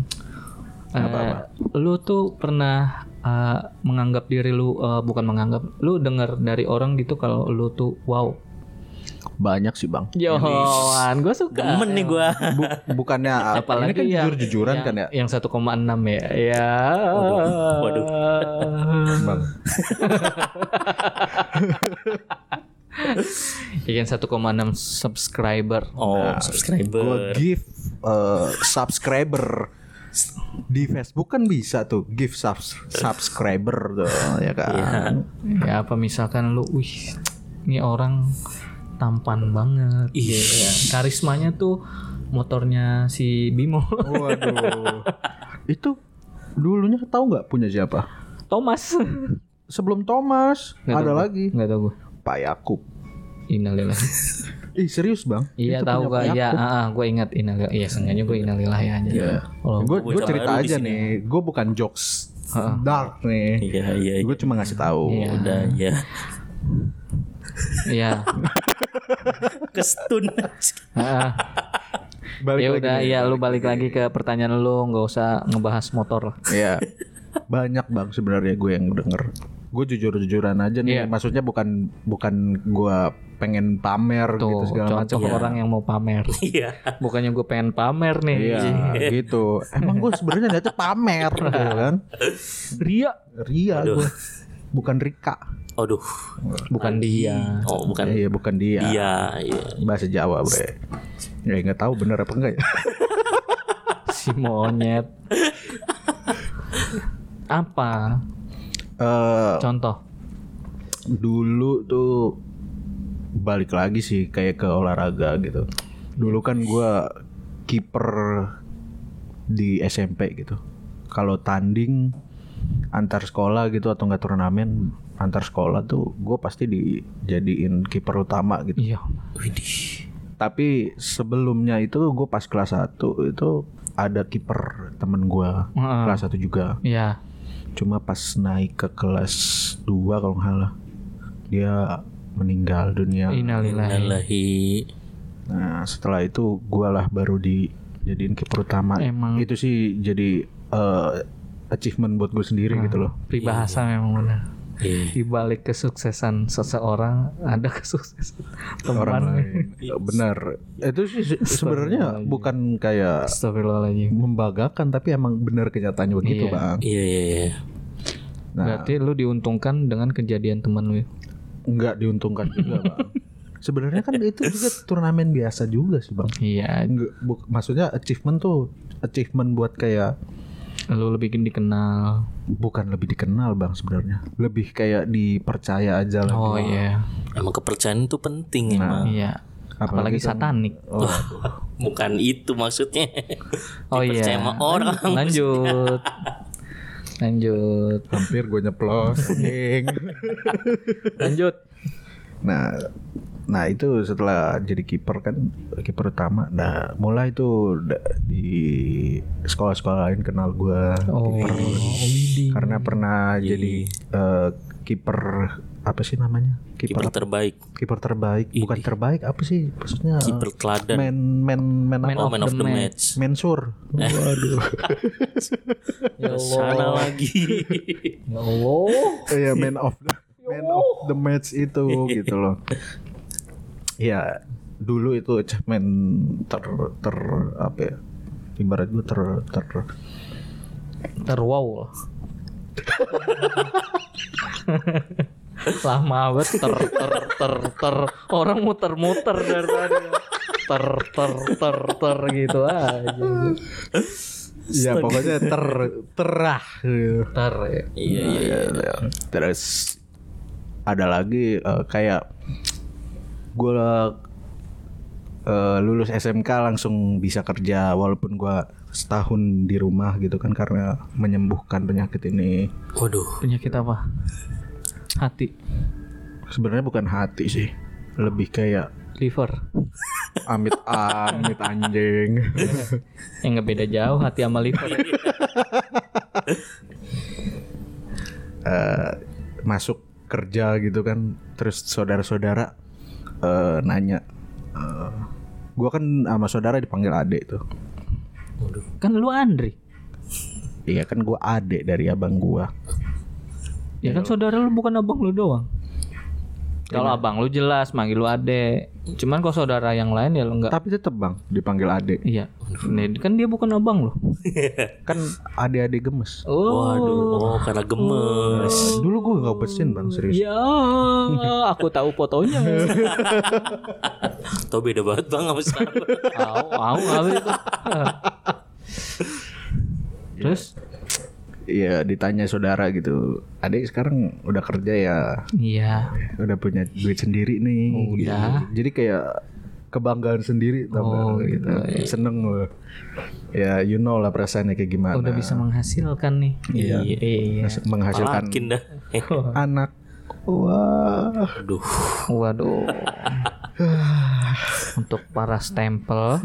man. Eh, lu tuh pernah eh, menganggap diri lu eh, bukan menganggap lu dengar dari orang gitu kalau lu tuh wow Banyak sih bang. Johan gue suka Demen nih gue. Bu- bukannya (laughs) apalagi ini kan yang jujur-jujuran yang, kan ya. yang 1,6 ya ya Waduh. (laughs) Bang. (laughs) yang 1,6 subscriber Oh, Gue subscriber. give eh, subscriber di Facebook kan bisa tuh give subs subscriber tuh ya kan. ya apa misalkan lu wih ini orang tampan banget Ih. gitu ya. karismanya tuh motornya si Bimo Waduh. (laughs) Itu dulunya tahu nggak punya siapa? Thomas Sebelum Thomas Nggak ada tahu lagi nggak tahu gue Pak Yakub. Innalillah (laughs) Ih serius bang? iya tahu punya Pak gue ya Yakub. ah, ah, gue ingat Innalillah iya sengaja gue Innalillah ya aja oh Gue gue cerita aja nih. Gue bukan jokes dark nih. Iya iya. iya. Gue cuma ngasih tahu. Iya. Udah ya. iya (laughs) (laughs) Kestun. Ah, Balik ya lagi udah ya lu balik lagi ke pertanyaan lu nggak usah ngebahas motor Iya. Banyak bang sebenarnya gue yang denger. Gue jujur-jujuran aja nih. Iya. Maksudnya bukan bukan gue pengen pamer gitu tuh segala macam. contoh orang yang mau pamer Iya. bukannya gue pengen pamer nih Iya gitu. Emang gue sebenarnya niatnya pamer gitu kan. Ria Ria gue. Bukan Rika. Aduh. bukan dia Oh bukan. Iya bukan dia. Iya. Iya. Bahasa Jawa bre. Ya nggak tahu bener apa enggak ya. (laughs) si monyet apa Eh contoh dulu tuh balik lagi sih kayak ke olahraga gitu. Dulu kan gua kiper di SMP gitu. Kalau tanding antar sekolah gitu atau enggak turnamen antar sekolah tuh gue pasti dijadiin kiper utama gitu. iya Widih. Tapi sebelumnya itu gue pas kelas 1 itu ada kiper temen gua Heeh. kelas 1 juga. iya Cuma pas naik ke kelas 2 kalau nggak salah dia meninggal dunia. innalillahi. Nah, setelah itu gua lah baru dijadiin kiper utama. Emang. Itu sih jadi eh, achievement buat gue sendiri gitu loh. pribahasa memang benar Iya. di balik kesuksesan seseorang ada kesuksesan Orang teman lain. (laughs) Benar. Itu sih se- sebenarnya bukan kayak membanggakan tapi emang benar kenyataannya begitu, Iya. Bang. Iya iya iya. Nah, berarti lu diuntungkan dengan kejadian teman lu nggak diuntungkan juga, Bang. (laughs) Sebenarnya kan itu juga turnamen biasa juga sih, Bang. iya Nggak, bu- maksudnya achievement tuh achievement buat kayak lu lebih dikenal. Bukan lebih dikenal bang sebenarnya. Lebih kayak dipercaya aja lah. Oh iya. Emang kepercayaan itu penting emang. iya. Apalagi kan- satanik. Oh, (laughs) Bukan itu maksudnya. oh Dipercaya iya sama orang. lanjut. (laughs) Lanjut. Hampir gue nyeplos lanjut. Nah Nah itu setelah jadi kiper kan kiper utama. Nah mulai itu di sekolah-sekolah lain kenal gua Oh, widih. karena pernah jadi eh, kiper apa sih namanya? Kiper Kiper terbaik, kiper terbaik, bukan terbaik apa sih? Maksudnya eh, kiper teladan, man man man Man apa? oh, man of the match. Mensur. Waduh. (laughs) Ya Sana Allah. lagi. Ya Allah. Iya man of the man of the match itu gitu loh. (laughs) Ya dulu itu achievement ter ter apa ya? Ibarat gue ter ter Terwow. Lama banget ter ter ter ter orang muter-muter dari tadi. Ter ter ter ter gitu aja. ya pokoknya ter terah gitu. Ter ya. Iya iya. Ya, Terus ada lagi eh, kayak gue lulus SMK langsung bisa kerja walaupun gua setahun di rumah gitu kan karena menyembuhkan penyakit ini. Waduh. Penyakit apa? Hati, Sebenarnya bukan hati sih, lebih kayak liver. amit (laughs) amit anjing. Yang nggak beda jauh hati sama liver. (laughs) Eh, masuk kerja gitu kan, terus saudara-saudara eh, nanya, eh, gua kan sama saudara dipanggil adek tuh. Kan lu Andri. Iya kan gua adek dari abang gua. Ya kan saudara lu bukan abang lu doang. Kalau abang lu jelas manggil lu adek. Cuman kalau saudara yang lain ya lu enggak. Tapi tetep bang dipanggil adek. Iya. Nih, kan dia bukan abang lu. (laughs) Kan adek-adek gemes. Oh. Waduh. Oh karena gemes. Dulu gua nggak bersin bang serius. Ya, aku tahu fotonya. (laughs) Tau beda banget bang sama sekarang. Au, au, au itu. (laughs) Terus? Iya ditanya saudara gitu. Adek sekarang udah kerja ya, Iya. udah punya duit sendiri nih. Udah. Jadi kayak kebanggaan sendiri? Oh, gitu. gitu. Seneng loh. Ya you know lah perasaannya kayak gimana. Udah bisa menghasilkan nih. Iya. Iya. menghasilkan Malakin dah. Eh, (laughs) anak. Wah. Aduh. Waduh. (sighs) Untuk para stempel (laughs)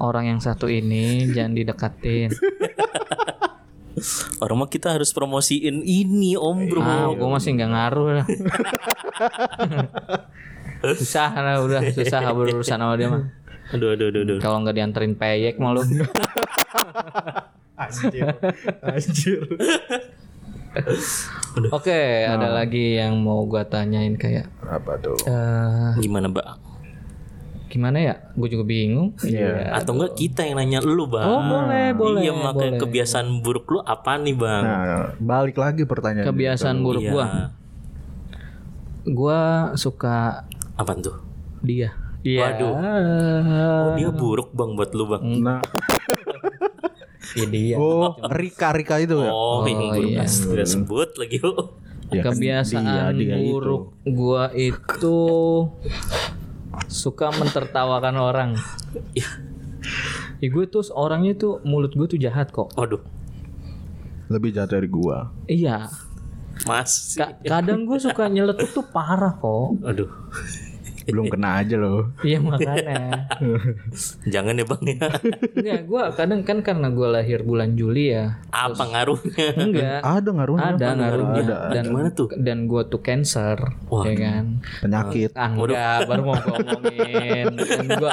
Orang yang satu ini jangan didekatin. Orang mah kita harus promosiin ini om bro. Ah, gue masih nggak ngaruh lah. (laughs) susah lah udah susah berurusan sama dia mah. Aduh aduh aduh. aduh. Kalau nggak dianterin peyek malu. (laughs) Anjir. Anjir. Oke, ada lagi yang mau gua tanyain kayak Apa tuh? eh Gimana mbak? Gimana ya? Gue juga bingung. Iya. Atau enggak kita yang nanya lu bang? Oh boleh, boleh. iya makanya boleh. kebiasaan buruk lu apa nih bang? Nah, balik lagi pertanyaan. Kebiasaan buruk Iya. gua. Gua suka Apa tuh? dia. Iya. Waduh. Oh, dia buruk bang buat lu bang. Nah, (laughs) Iya dia. oh Rika Rika itu ya. Oh, yang buruk iya. Udah sebut lagi. Ya kan Kebiasaan dia- dia itu. buruk gua itu (laughs) suka mentertawakan orang. Iya. Ya gue tuh orangnya tuh mulut gue tuh jahat kok. Waduh. Lebih jahat dari gua. Iya. Mas. Ka- kadang gue suka nyeletuk tuh parah kok. Aduh. Belum kena aja loh. (laughs) Iya makanya. (laughs) Jangan ya bang ya. Enggak, gue kadang kan karena gue lahir bulan Juli ya. Apa ngaruhnya? Enggak. Ada ngaruhnya. Ada ngaruhnya. Ada. Dan Gimana tuh? Dan gue tuh cancer, Wah. ya kan. Penyakit. Ah, enggak, baru mau ngomongin. Dan gua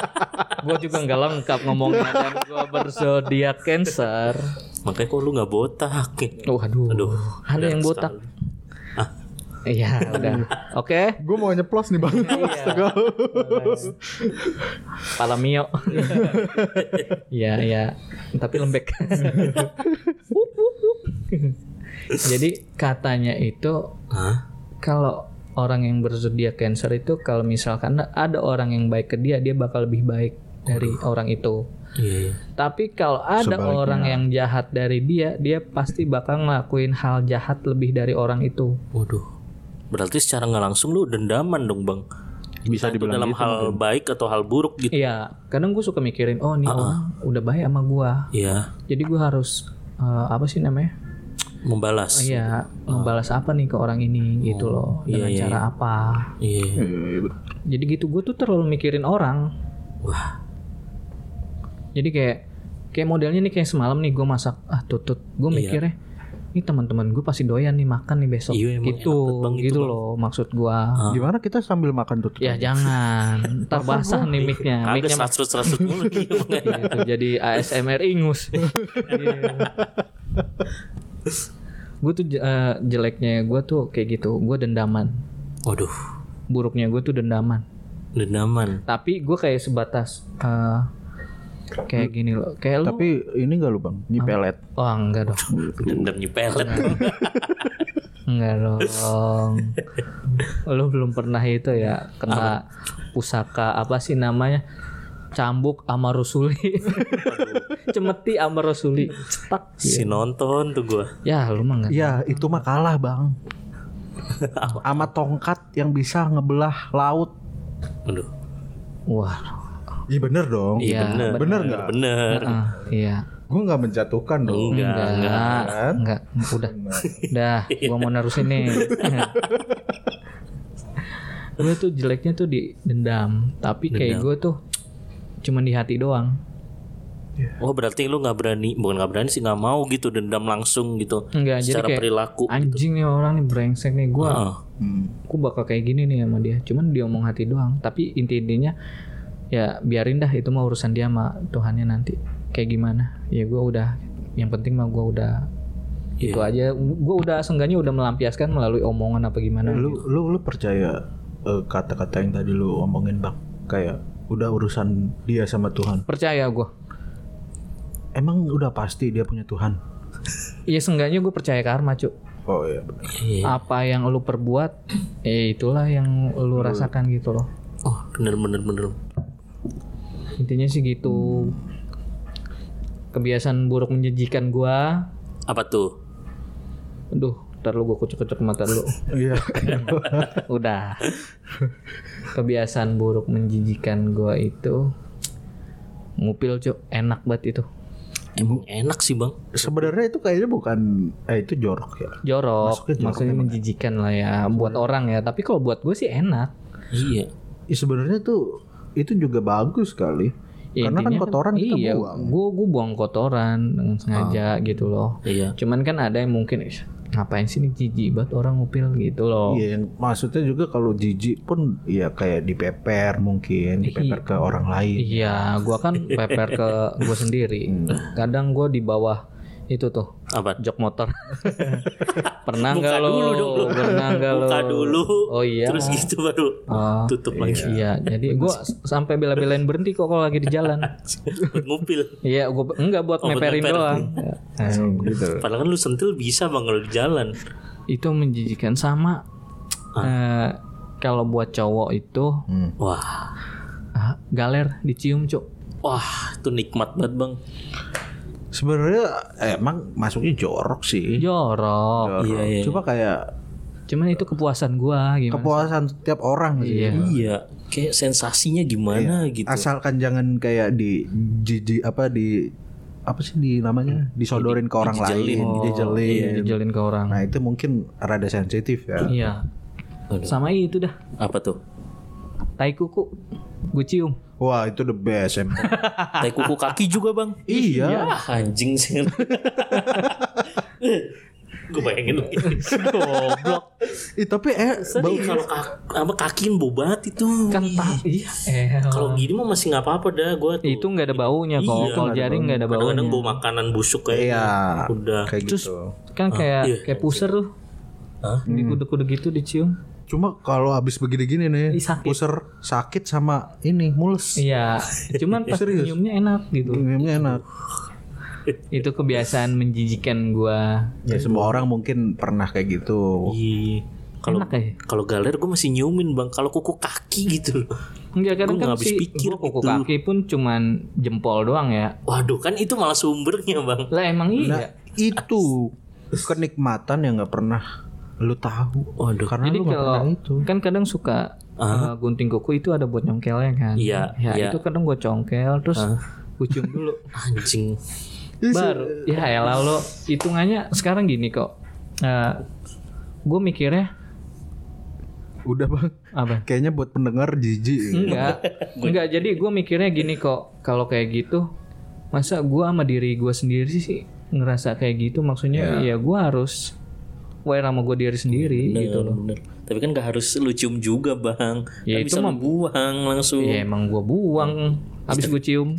gua juga nggak lengkap ngomongnya dan gua berzodiak Cancer. Makanya kok lu nggak botak? Waduh. Aduh. Ada yang botak. Ah. Iya, (laughs) udah. Oke. Gue mau nyeplos nih bang. Iya. (laughs) Palamio. (laughs) Iya, iya. Tapi lembek. Jadi katanya itu Hah? kalau orang yang berzodiak Cancer itu kalau misalkan ada orang yang baik ke dia, dia bakal lebih baik dari orang itu. Iya. iya. Tapi kalau ada Sebaliknya. orang yang jahat dari dia, dia pasti bakal ngelakuin hal jahat lebih dari orang itu. Waduh. Berarti secara nggak langsung lu dendaman dong bang. Bisa Itu dibilang dalam gitu, hal baik atau hal buruk gitu. Iya, kadang gue suka mikirin, oh nih orang udah baik sama gua, Iya. jadi gua harus eh, apa sih namanya? Membalas. iya membalas apa nih ke orang ini gitu loh iya, dengan iya, cara apa Iya. jadi gitu gue tuh terlalu mikirin orang Wah. jadi kayak kayak modelnya nih kayak semalam nih gue masak ah tutut gue mikirnya ini teman-teman gue pasti doyan nih makan nih besok. Iya, gitu banget Bang, itu, gitu Bang. loh maksud gue Gimana kita sambil makan tuh? ya jangan. Ntar basah nih micnya. Kagak micnya serasut-serasut mulu (laughs) gitu, jadi ASMR ingus. (laughs) Gue tuh eh, jeleknya gue tuh kayak gitu. Gue dendaman. Waduh. buruknya gue tuh dendaman. Dendaman. tapi gue kayak sebatas eh, kayak gini loh. Kayak lu Tapi ini enggak lu bang, nyipelet. oh enggak dong. (laughs) Dendam nyepelet. enggak dong. Lu belum pernah itu ya kena pusaka apa sih namanya? Cambuk sama rusuli (laughs) cemeti sama rusuli cetak. Si nonton tuh gua. ya lu mah enggak. Ya itu mah kalah bang. (laughs) Sama tongkat yang bisa ngebelah laut. Aduh. wah Iya bener dong. Iya, bener. bener nggak? Bener. iya Gue nggak menjatuhkan dong. Enggak, enggak enggak. enggak, udah udah gua mau nerusin nih (laughs) gue tuh jeleknya tuh di dendam tapi kayak gue tuh cuman di hati doang Oh berarti lu nggak berani, bukan nggak berani sih nggak mau gitu dendam langsung gitu. enggak jadi Secara kayak perilaku. anjing nih orang nih brengsek nih gue Heeh. Hmm. aku bakal kayak gini nih sama dia cuman dia omong hati doang tapi inti intinya ya biarin dah itu mah urusan dia sama Tuhannya nanti kayak gimana ya gue udah yang penting mah gue udah Iya. itu aja gue udah seenggaknya udah melampiaskan melalui omongan apa gimana Lu lu lu percaya eh, kata-kata yang tadi lu omongin bang? Kayak udah urusan dia sama Tuhan. percaya gue Emang udah pasti dia punya Tuhan? ya seenggaknya gue percaya karma cuk Oh iya benar. Iya. apa yang lu perbuat eh itulah yang lu rasakan gitu loh Oh bener bener bener. Intinya sih gitu. Kebiasaan buruk menjijikan gua. Apa tuh? aduh ntar lu gua kucek-kucek mata dulu (laughs) Iya. (laughs) udah. Kebiasaan buruk menjijikan gua itu ngupil cuk. Enak banget itu. Emang enak sih bang. Sebenarnya itu kayaknya bukan eh itu jorok ya. jorok. Masuknya jorok maksudnya menjijikan lah ya buat orang ya. Tapi kalau buat gue sih enak. Iya. Ya, sebenarnya tuh itu juga bagus sekali. Ya, Karena kan kotoran kita iya, buang. Gue gue buang kotoran dengan sengaja gitu loh. Iya. Cuman kan ada yang mungkin "Ih, ngapain sih nih jijik banget orang ngupil gitu loh. Iya, yang maksudnya juga kalau jijik pun ya kayak dipeper mungkin, dipeper ke orang lain. Iya, gua kan (laughs) peper ke gue sendiri. Kadang gua di bawah itu tuh Apa? jok motor. (laughs) Pernah nggak lo? dulu dong. Pernah nggak lo? Buka dulu. Oh iya. Terus gitu baru Oh, tutup lagi. iya, jadi gua s- sampai bela-belain berhenti kok kalau lagi di jalan. (laughs) Buat ngupil. Iya, gua enggak buat Oh, meperin meper. doang. Ya. gitu. Padahal kan lu sentil bisa bang kalau di jalan. Itu menjijikan sama eh, kalau buat cowok itu Hmm. Wah. ah, galer dicium, Cuk. Wah, itu nikmat banget bang. Sebenarnya emang masuknya jorok sih. Jorok. Jorok. Iya, iya. Coba kayak Cuman itu kepuasan gua gimana? kepuasan setiap orang sih. Iya. Iya. Kayak sensasinya gimana gitu. Asalkan jangan kayak di jijik apa di apa sih di namanya disodorin ke orang dijejelin. lain, Oh, dijejelin. iya, dijelin ke orang. Nah itu mungkin rada sensitif ya. Iya. Sama itu dah. Apa tuh? Tai kuku. Gue cium. Wah itu the best emang. (laughs) Tai kuku kaki juga bang. iya. Ah, anjing sih. (laughs) Gue bayangin lagi. Goblok. Ih, tapi eh bau Ih, kalau kaki, apa kakiin bau banget itu. kan tak. Iya. Eh. Kalau gini mah masih nggak apa-apa dah gue tuh. itu nggak ada baunya kok. Iya, Kalau jaring nggak ada Kadang-kadang baunya. bau makanan busuk kayak Iya. udah. kayak Terus gitu. kan kayak iya. kayak puser tuh. Hah? Di kudu-kudu gitu dicium. Cuma kalau habis begini-gini nih, Ih, sakit. puser sakit sama ini mules. Iya. Cuman pas (laughs) Serius? nyiumnya enak gitu. Minumnya enak. itu kebiasaan menjijikan gua. Ya semua orang mungkin pernah kayak gitu. Iya. Kalau ya. kalau galer gue masih nyiumin bang. Kalau kuku kaki gitu loh. Enggak kadang Gua kan habis sih pikir gua kuku gitu. kaki pun cuman jempol doang ya. Waduh kan itu malah sumbernya bang. Lah emang Nah, iya. itu kenikmatan yang nggak pernah lu tahu. Waduh. Karena Jadi lu kalau pernah itu. kan kadang suka uh, gunting kuku itu ada buat nyongkelnya kan. Iya, Ya iya. itu kadang gua congkel terus gua cium dulu. (laughs) Anjing. baru ya elah lo hitungannya sekarang gini kok Eh gue mikirnya Udah bang. apa Kayaknya buat pendengar jijik. enggak (laughs) enggak jadi gue mikirnya gini kok kalau kayak gitu masa gue sama diri gue sendiri sih ngerasa kayak gitu maksudnya ya gue harus aware sama gue diri sendiri gitu loh Bener. Tapi kan gak harus lu cium juga bang. Ya, kan itu bisa mah- buang langsung. ya emang gue buang habis gue cium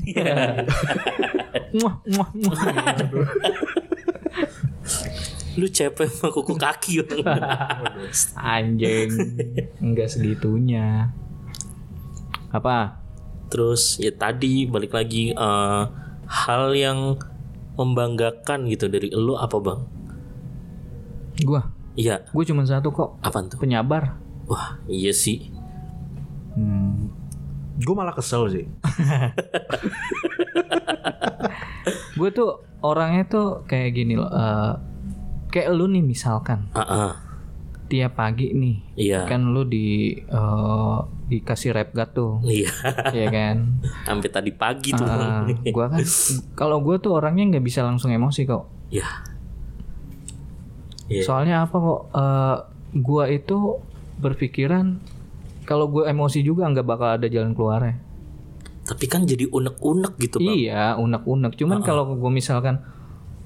muah muah muah Lu cepet sama kuku kaki (laughs) anjing enggak segitunya apa Terus ya tadi balik lagi eh, hal yang membanggakan gitu dari lu apa bang? Gue Iya, gue cuma satu kok apaan tuh? penyabar Wah iya sih. Hmm. Gue malah kesel sih. (laughs) gue tuh orangnya tuh kayak gini loh eh, kayak lu nih misalkan Ah, ah. tiap pagi nih iya. kan lu di eh, dikasih rap gat tuh Iya. ya kan (laughs) Sampai tadi pagi tuh. Bang. gua kan kalau gue tuh orangnya nggak bisa langsung emosi kok Ya. Iya. soalnya apa kok eh, gua itu berpikiran kalau gue emosi juga nggak bakal ada jalan keluarnya Tapi kan jadi unek-unek gitu bang. iya unek-unek cuman kalau gue misalkan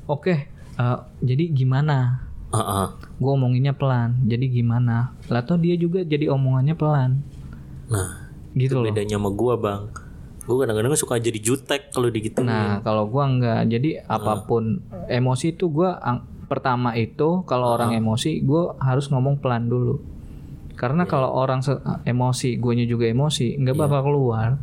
oke eh, jadi gimana Ah, ah. gue omonginnya pelan jadi gimana lah toh dia juga jadi omongannya pelan Nah gitu loh bedanya sama gua bang. Gue kadang-kadang suka jadi jutek kalau digituin. nah kalau gua nggak jadi apa pun emosi itu gua ang- pertama itu kalau orang emosi gua harus ngomong pelan dulu karena kalau orang se- emosi guanya juga emosi nggak bakal keluar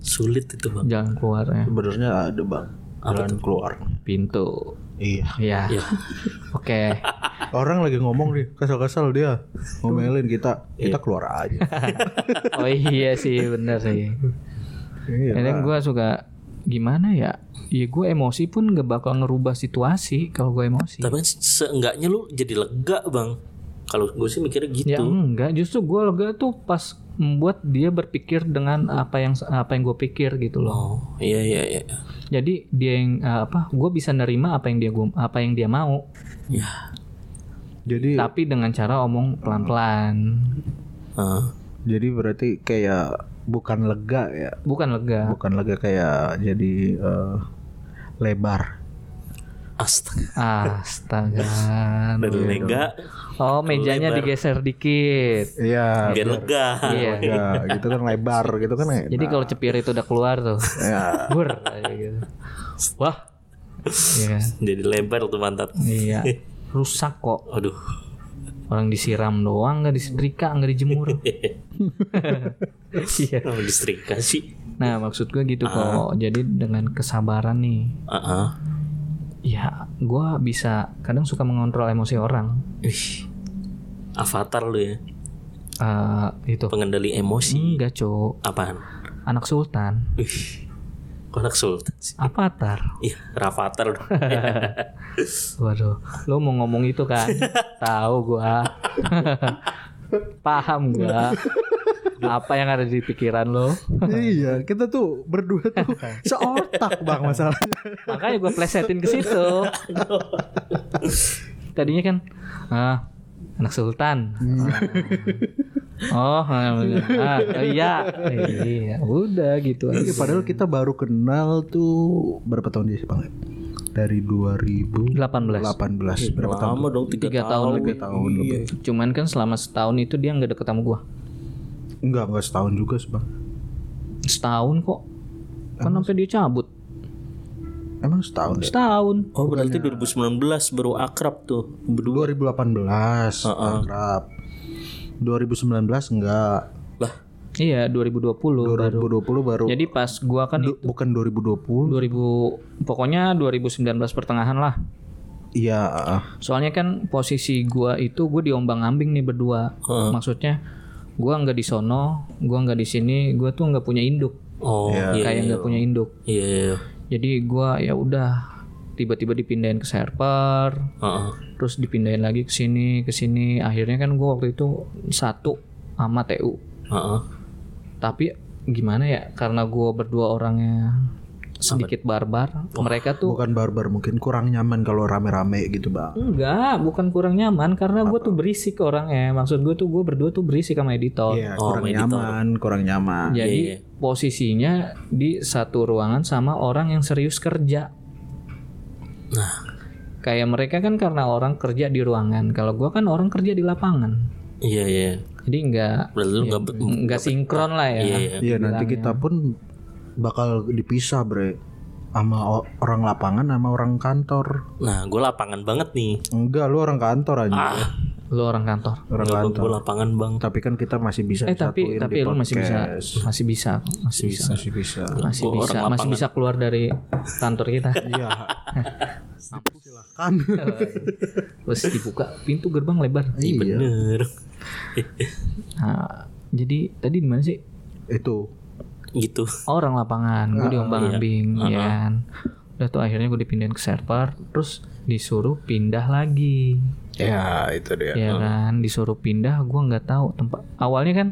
Sulit itu bang. jalan keluarnya Sebenarnya ada bang. Jalan keluar. pintu Iya. ya Ya. (laughs) oke Orang lagi ngomong nih, kesel-kesel dia ngomelin kita, kita keluar aja. (laughs) oh iya sih bener sih Iya. kadang gua suka gimana ya ya gue emosi pun gak bakal ngerubah situasi kalau gue emosi Tapi kan seenggaknya lu jadi lega bang. Kalau gue sih mikirnya gitu. Ya enggak, justru gue lega tuh pas membuat dia berpikir dengan apa yang apa yang gue pikir gitu loh. Oh iya iya iya. Jadi dia yang eh, apa, gue bisa nerima apa yang dia gua, apa yang dia mau, Ya. Jadi tapi dengan cara omong pelan-pelan, Ah. jadi berarti kayak bukan lega ya, bukan lega. bukan lega kayak jadi eh, lebar. Astaga. Astaga. (laughs) Dari lega Oh mejanya Lebar. digeser dikit. Iya. biar lega. Iya. lega, gitu kan lebar gitu kan enak. (laughs) Jadi kalau cepir itu udah keluar tuh, ya. (laughs) bur gitu. Wah. Iya. Jadi lebar tuh pantat. Iya. Rusak kok. Aduh. Orang disiram doang, nggak disetrika, nggak dijemur. (laughs) Iya. Kenapa disetrika sih? Nah maksud gue gitu kok. Jadi dengan kesabaran nih, Ah, ah. ya gue bisa kadang suka mengontrol emosi orang. Ih. Avatar lu ya. Eh itu Pengendali emosi. enggak cok, Apaan? anak sultan, Ih. Kok anak sultan sih? Avatar. Iya, Rafathar dong. (laughs) Waduh, lo mau ngomong itu kan? (laughs) Tahu gua. (laughs) Paham gua. Apa yang ada di pikiran lo? iya, kita tuh berdua tuh seotak bang masalahnya. Makanya gua plesetin ke situ. Tadinya kan ah, anak sultan. Oh, ah, oh iya. Iya, udah gitu aja. Iya, padahal kita baru kenal tuh berapa tahun dia sih bang? Dari 2018 18. berapa tahun? Lama dong tiga, Tiga tahun lebih. tahun lebih. Cuman kan selama setahun itu dia nggak deket sama gua. Enggak, enggak setahun juga sih bang. Setahun kok. Kan sampai dia cabut. Emang setahun ya? Setahun. Oh berarti 2019 baru akrab tuh berdua. 2018 akrab. 2019 enggak. Lah, Iya, 2020 baru. 2020 baru. Jadi pas gua kan Du- bukan 2020. 2000 pokoknya 2019 pertengahan lah. Iya, ah. Soalnya kan posisi gua itu gue diombang-ambing nih berdua. Maksudnya gua nggak di sono, gua nggak di sini, gua tuh nggak punya induk. oh iya Kayak iya. nggak punya induk. Iya, iya. Jadi gua ya udah tiba-tiba dipindahin ke server, Heeh. terus dipindahin lagi ke sini, ke sini. Akhirnya kan gua waktu itu satu sama TU. Heeh. Tapi gimana ya? Karena gua berdua orangnya sedikit barbar. Mereka tuh Bukan barbar mungkin kurang nyaman kalau rame-rame gitu bang. enggak, bukan kurang nyaman karena gue tuh berisik orangnya. Maksud gue tuh gue berdua tuh berisik sama editor. Iya Oh, kurang editor. nyaman, kurang nyaman. Jadi Iya, iya. posisinya di satu ruangan sama orang yang serius kerja. Nah, Kayak mereka kan karena orang kerja di ruangan. Kalau gua kan orang kerja di lapangan. iya iya. Jadi enggak Berarti bet- enggak sinkron lah ya. Iya iya. Iya nanti kita pun bakal dipisah bre sama orang lapangan sama orang kantor. Nah, gue lapangan banget nih. Enggak, lu orang kantor aja. Ah, Lu orang kantor. orang gue kantor. lapangan bang. Tapi kan kita masih bisa Eh tapi tapi lu masih bisa masih bisa masih bisa masih bisa. masih Gua bisa masih bisa keluar dari kantor kita. Iya. (laughs) Silakan. (laughs) Terus dibuka pintu gerbang lebar. Iya bener. Nah, jadi tadi di mana sih? Itu. Gitu. orang lapangan gue diombang-ambing iya. ya kan udah tuh akhirnya gue dipindahin ke server terus disuruh pindah lagi Ya, itu dia. ya kan disuruh pindah gue nggak tahu tempat awalnya kan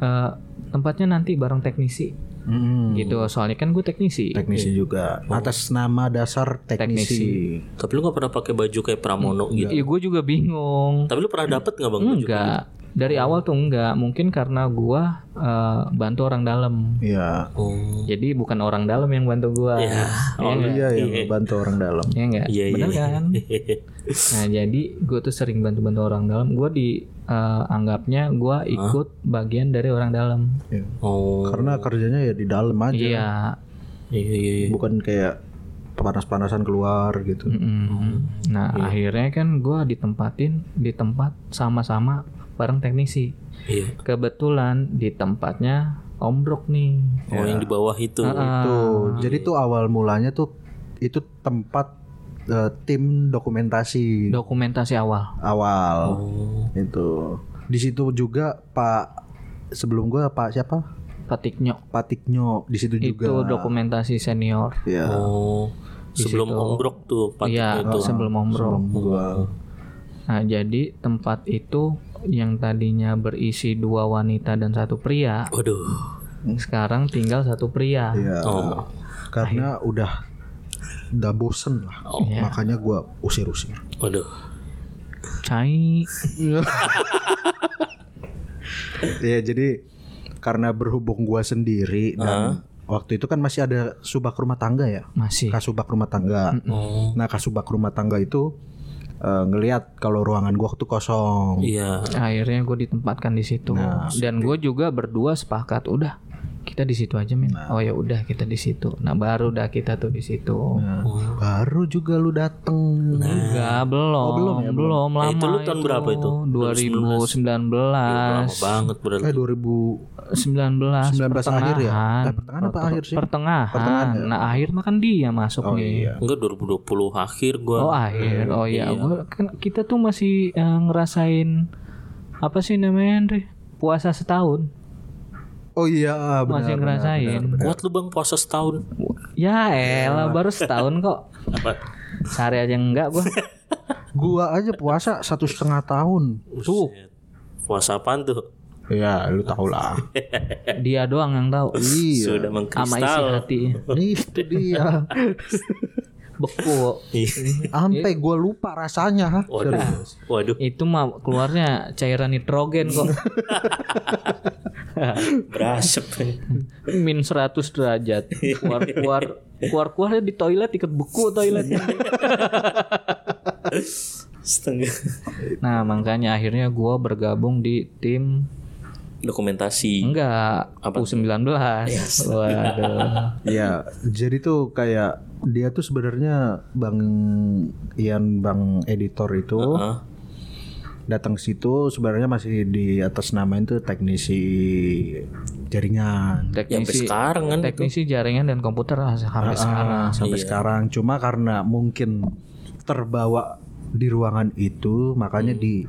eh, tempatnya nanti bareng teknisi Mm-mm. gitu soalnya kan gue teknisi Teknisi juga. Atas nama dasar teknisi. Tapi lu gak pernah pakai baju kayak Pramono gitu. Iya gue juga bingung Tapi lu pernah dapet gak bang baju? enggak dari awal tuh enggak mungkin karena gue eh, bantu orang dalam Iya. Oh. jadi bukan orang dalam yang bantu gue Ya. Oh iya yang bantu orang dalam. ya enggak Iya iya. bener kan (laughs) Nah jadi gue tuh sering bantu-bantu orang dalam. Gue di eh, anggapnya gue ikut bagian dari orang dalam. Iya. oh. Karena kerjanya ya di dalam aja. Iya. Iya iya. iya. Bukan kayak panas-panasan keluar gitu. mm-mm. Nah akhirnya kan gue ditempatin di tempat sama-sama bareng teknisi. Iya. Kebetulan di tempatnya Om Brok nih. Oh yang di bawah itu. Tuh, jadi tuh awal mulanya tuh itu tempat eh, tim dokumentasi Dokumentasi awal. awal. Oh. Itu. Di situ juga Pak sebelum gua Pak siapa? Patiknya Pak Tiknyo di situ itu juga. dokumentasi senior. Ya. Oh. Sebelum situ. ombrok tuh Iya patiknya itu. sebelum Om Brok. Sebelum gua. Nah, jadi tempat itu yang tadinya berisi dua wanita dan satu pria, Waduh. sekarang tinggal satu pria. Iya. Oh. Karena udah udah bosen lah. Iya. Makanya gua usir-usir. Waduh. Cai. (laughs) Ya jadi karena berhubung gua sendiri dan waktu itu kan masih ada subak rumah tangga ya. Masih. Kasubak rumah tangga. Oh. Nah, kasubak rumah tangga itu eh, ngelihat kalau ruangan gua tuh kosong. Iya. Akhirnya gue ditempatkan di situ. dan gue juga berdua sepakat udah kita di situ aja men. Oh ya udah kita di situ. Nah baru dah kita tuh di situ. Nah, baru juga lu dateng. Enggak belum belum ya, belum, lama Eh, itu lu tahun berapa itu? 2019 Lama banget berarti. Eh 2000 19 19 akhir ya? pertengahan. Eh, pertengahan apa akhir sih? Pertengahan. Pertengahan ya? Nah, akhir mah kan dia masuk Oh nih. iya. Enggak 2020 akhir gua. Oh, akhir. Oh iya, Gua- kan kita tuh masih eh, ngerasain apa sih namanya, Andre? Puasa setahun. Oh iya, benar. masih benar, ngerasain. benar, benar. Kuat lu bang puasa setahun. Ya elah baru setahun kok. Apa? Sehari aja enggak gua. (laughs) Gua aja puasa satu setengah tahun. Tuh, Puasa apaan tuh? Ya, lu tau lah. (laughs) dia doang yang tahu. iya. Sudah Sama isi mengkristal. hati. (laughs) Itu dia. Beku. Sampai gua lupa rasanya. Waduh. Waduh. Itu mah keluarnya cairan nitrogen kok. (laughs) Berasap. Min 100 derajat. Keluar keluar keluar keluarnya di toilet ikut beku toiletnya. (laughs) Setengah. Nah, makanya akhirnya gua bergabung di tim Dokumentasi. enggak U19. Waduh. Iya, (laughs) jadi tuh kayak dia tuh sebenarnya Bang Ian Bang editor itu Hah? Datang situ sebenarnya masih di atas nama itu teknisi jaringan. Ya, sampai Teknisi sekarang kan. teknisi jaringan dan komputer sampai sekarang. Ah, sampai sekarang cuma karena mungkin terbawa di ruangan itu makanya di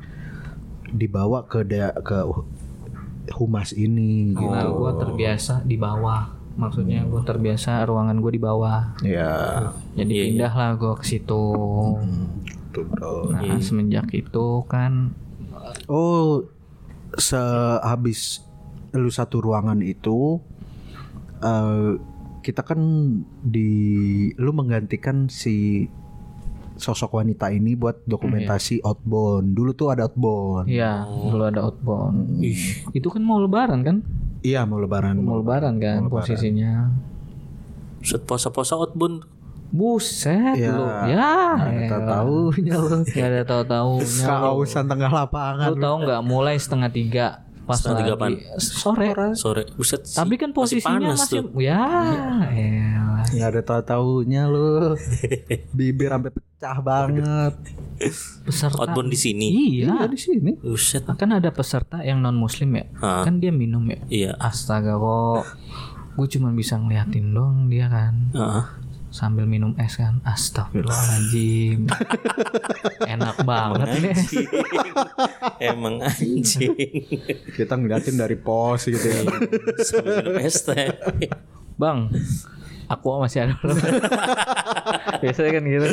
dibawa ke da- ke humas ini gitu. Nah, gue terbiasa di bawah. Maksudnya gue terbiasa ruangan gue di bawah. Ya, Jadi pindah lah gue ke situ. Tuh, bro. Nah, semenjak itu kan Oh, sehabis lu satu ruangan itu eh kita kan di lu menggantikan si sosok wanita ini buat dokumentasi outbound. Dulu tuh ada outbound. Iya, dulu ada outbound. Itu kan mau lebaran kan? Iya mau lebaran. Mau lebaran kan posisinya. Set posa-posa outbound. Buset Ya, lu. (laughs) Ya. Kita elah. tahunya lu. Gak ada tahu-tahunya. Kausan tengah lapangan. Lu tahu nggak mulai setengah tiga pas Setengah tiga lagi sore. Sore. Buset. Tapi kan posisinya panas masih, tuh. ya. Nggak ada tahu-tahunya lu. (laughs) Bibir sampai pecah banget. peserta. outbound di sini. Iya. Iya di sini. Buset. Kan ada peserta yang non muslim ya. Hah. Kan dia minum ya. Iya. Astaga kok. Gue cuma bisa ngeliatin dong dia kan. Heeh. Sambil minum es kan. Astagfirullahaladzim. (laughs) Enak banget ini. Anjing. Emang anjing. Kita ngeliatin dari pos gitu ya. Sambil minum es teh. Bang, aku masih ada. Biasanya kan gitu.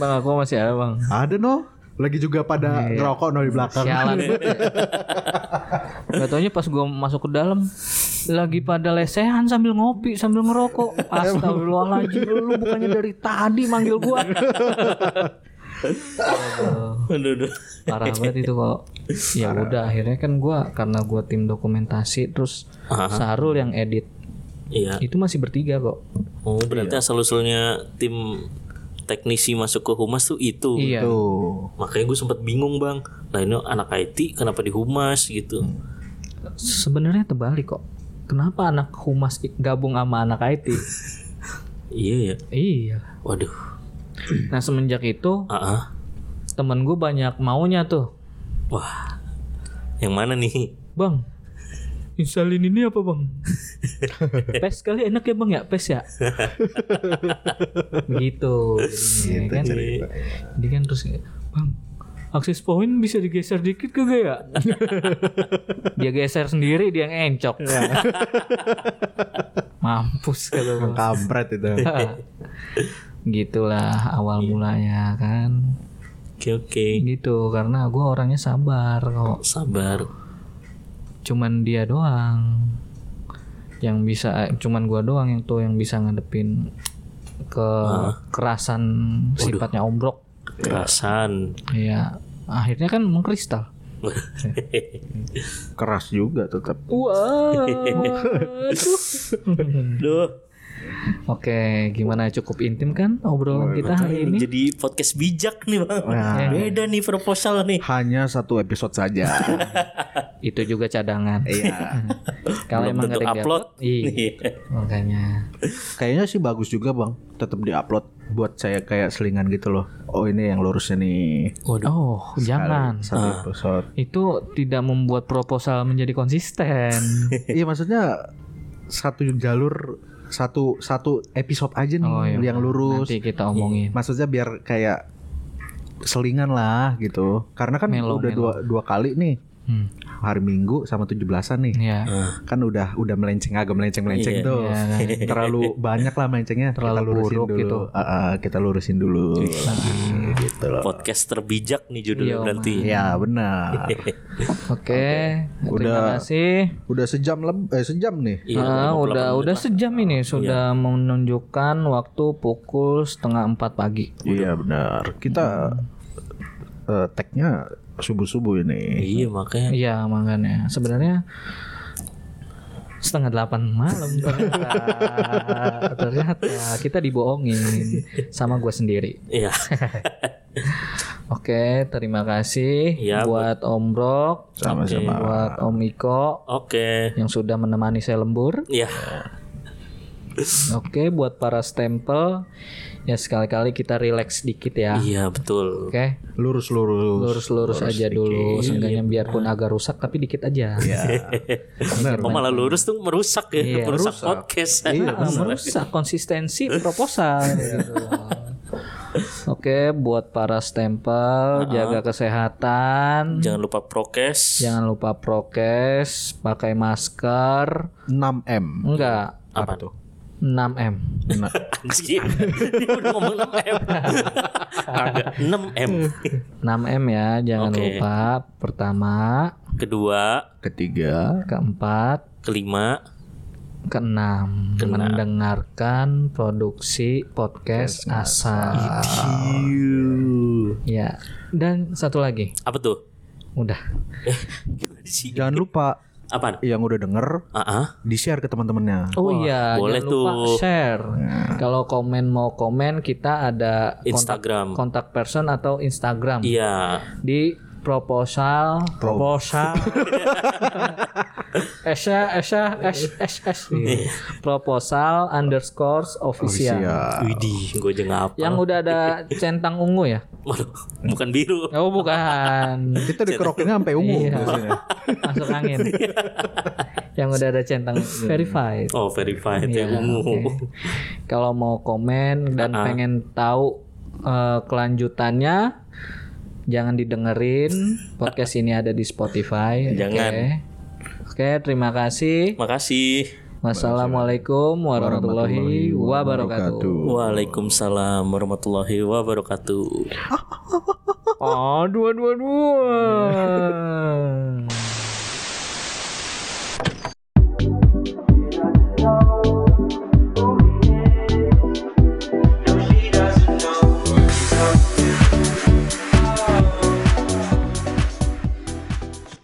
Bang, aku masih ada bang. Ada no. Lagi juga pada ngerokok no di belakang. Sialan. (laughs) Gak taunya pas gue masuk ke dalam lagi pada lesehan sambil ngopi sambil ngerokok. Astagfirullahaladzim lu bukannya dari tadi manggil gua. Aduh, Aduh, parah banget itu kok. Ya udah akhirnya kan gua karena gua tim dokumentasi terus Sarul yang edit. Iya. Itu masih bertiga kok. Oh, berarti asal usulnya tim teknisi masuk ke humas tuh itu. Iya. Tuh. Makanya gue sempat bingung bang. Lah ini anak IT kenapa di humas gitu? Sebenarnya terbalik kok. Kenapa anak humas gabung sama anak IT? (laughs) Iya ya. iya. Waduh. Nah semenjak itu Ah, ah. temen gue banyak maunya tuh. Wah. Yang mana nih? Bang, installin ini apa bang? (laughs) PES kali enak ya bang ya PES ya. Begitu. (laughs) jadinya kan. Jadi kan terus bang akses point bisa digeser dikit kagak ya? (laughs) dia geser sendiri dia yang encok. (laughs) Mampus kata bang. Kampret itu. (laughs) Gitulah awal mulanya kan. Oke oke. Gitu karena gue orangnya sabar kok. Sabar. cuman dia doang yang bisa eh, cuman gua doang yang tuh yang bisa ngadepin ke kerasan sifatnya ombrok Kerasan. ya akhirnya kan mengkristal Keras juga tetap. wah (laughs) Duh. Oke gimana cukup intim kan obrolan kita hari ini Jadi podcast bijak nih bang. Nah. (laughs) Beda nih proposal nih. Hanya satu episode saja. (laughs) itu juga cadangan Iya. (laughs) kalau emang tentu gak ada yang upload. diupload, iya Iya. makanya Kayaknya sih bagus juga bang. Tetap diupload buat saya kayak selingan gitu loh. Oh ini yang lurusnya nih. oh jangan Satu episode. itu tidak membuat proposal menjadi konsisten Iya maksudnya satu jalur satu satu episode aja nih Oh, iya. yang lurus. nanti kita omongin Maksudnya biar kayak selingan lah gitu. Karena kan Melo, udah melo. dua dua kali nih hmm. hari Minggu sama 17-an nih. ya Kan udah udah melenceng agak melenceng-melenceng Iya. tuh. Iya, kan. Terlalu banyak lah melencengnya. Terlalu kita lurusin buruk dulu. gitu. Ah, ah, kita lurusin dulu. gitu loh. Podcast terbijak nih judulnya Iya, berarti. Ya benar. (laughs) Oke, terima Udah. kasih. Udah sejam leb eh sejam nih. Iya, Ah, 58 udah udah lah. sejam ini sudah menunjukkan waktu pukul setengah empat pagi. Iya benar. Kita eh, tag-nya subuh-subuh ini. Iya makanya. Iya makanya sebenarnya setengah delapan malam ternyata (laughs) ternyata kita dibohongin sama gue sendiri. Iya. (laughs) Oke, terima kasih Iya, buat Om Brok, Sama-sama. buat Om Iko Oke. yang sudah menemani saya lembur. Iya. Oke, buat para stempel ya sekali-kali kita relax dikit ya. Iya betul. Oke, Lurus-lurus. lurus-lurus aja dulu, seenggaknya biarpun agak rusak tapi dikit aja. (laughs) Kok malah lurus tuh merusak ya, Iya, merusak podcast. Ah, merusak konsistensi proposal gitu. (laughs) Oke, buat para stempel jaga kesehatan, Jangan lupa prokes. jangan lupa prokes, pakai masker, 6M. enggak Apa tuh? 6M. Nah, Anjir. Dia udah ngomong 6M. Agak 6M. 6M ya, jangan Oke. lupa. Pertama, Kedua, ketiga, keempat, kelima, keenam mendengarkan produksi podcast asal. Ya. Dan satu lagi. Apa tuh? Udah. (laughs) Jangan lupa Apaan? yang udah denger Ah, ah. di share ke teman-temannya. Oh iya, boleh jangan lupa tuh. share. Kalau komen mau komen kita ada kontak, Instagram. kontak person atau Instagram Iya. di proposal proposal (laughs) Esha Esha S S S Iya. proposal underscore official. Widih, gue aja ngapa. Yang udah ada centang ungu ya? Waduh, bukan biru. Oh bukan. Kita dikerokinnya sampai ungu Iya. biasanya. Masuk angin. Yang udah ada centang verified. Oh, verified Iya, yang ungu. Kalau mau komen dan ah. pengen tahu eh, kelanjutannya, jangan didengerin. Podcast ini ada di Spotify. oke. Jangan. Oke, terima kasih. Makasih. Wassalamualaikum warahmatullahi Warahmatullahi wabarakatuh. Waalaikumsalam warahmatullahi wabarakatuh. Oh, dua dua dua.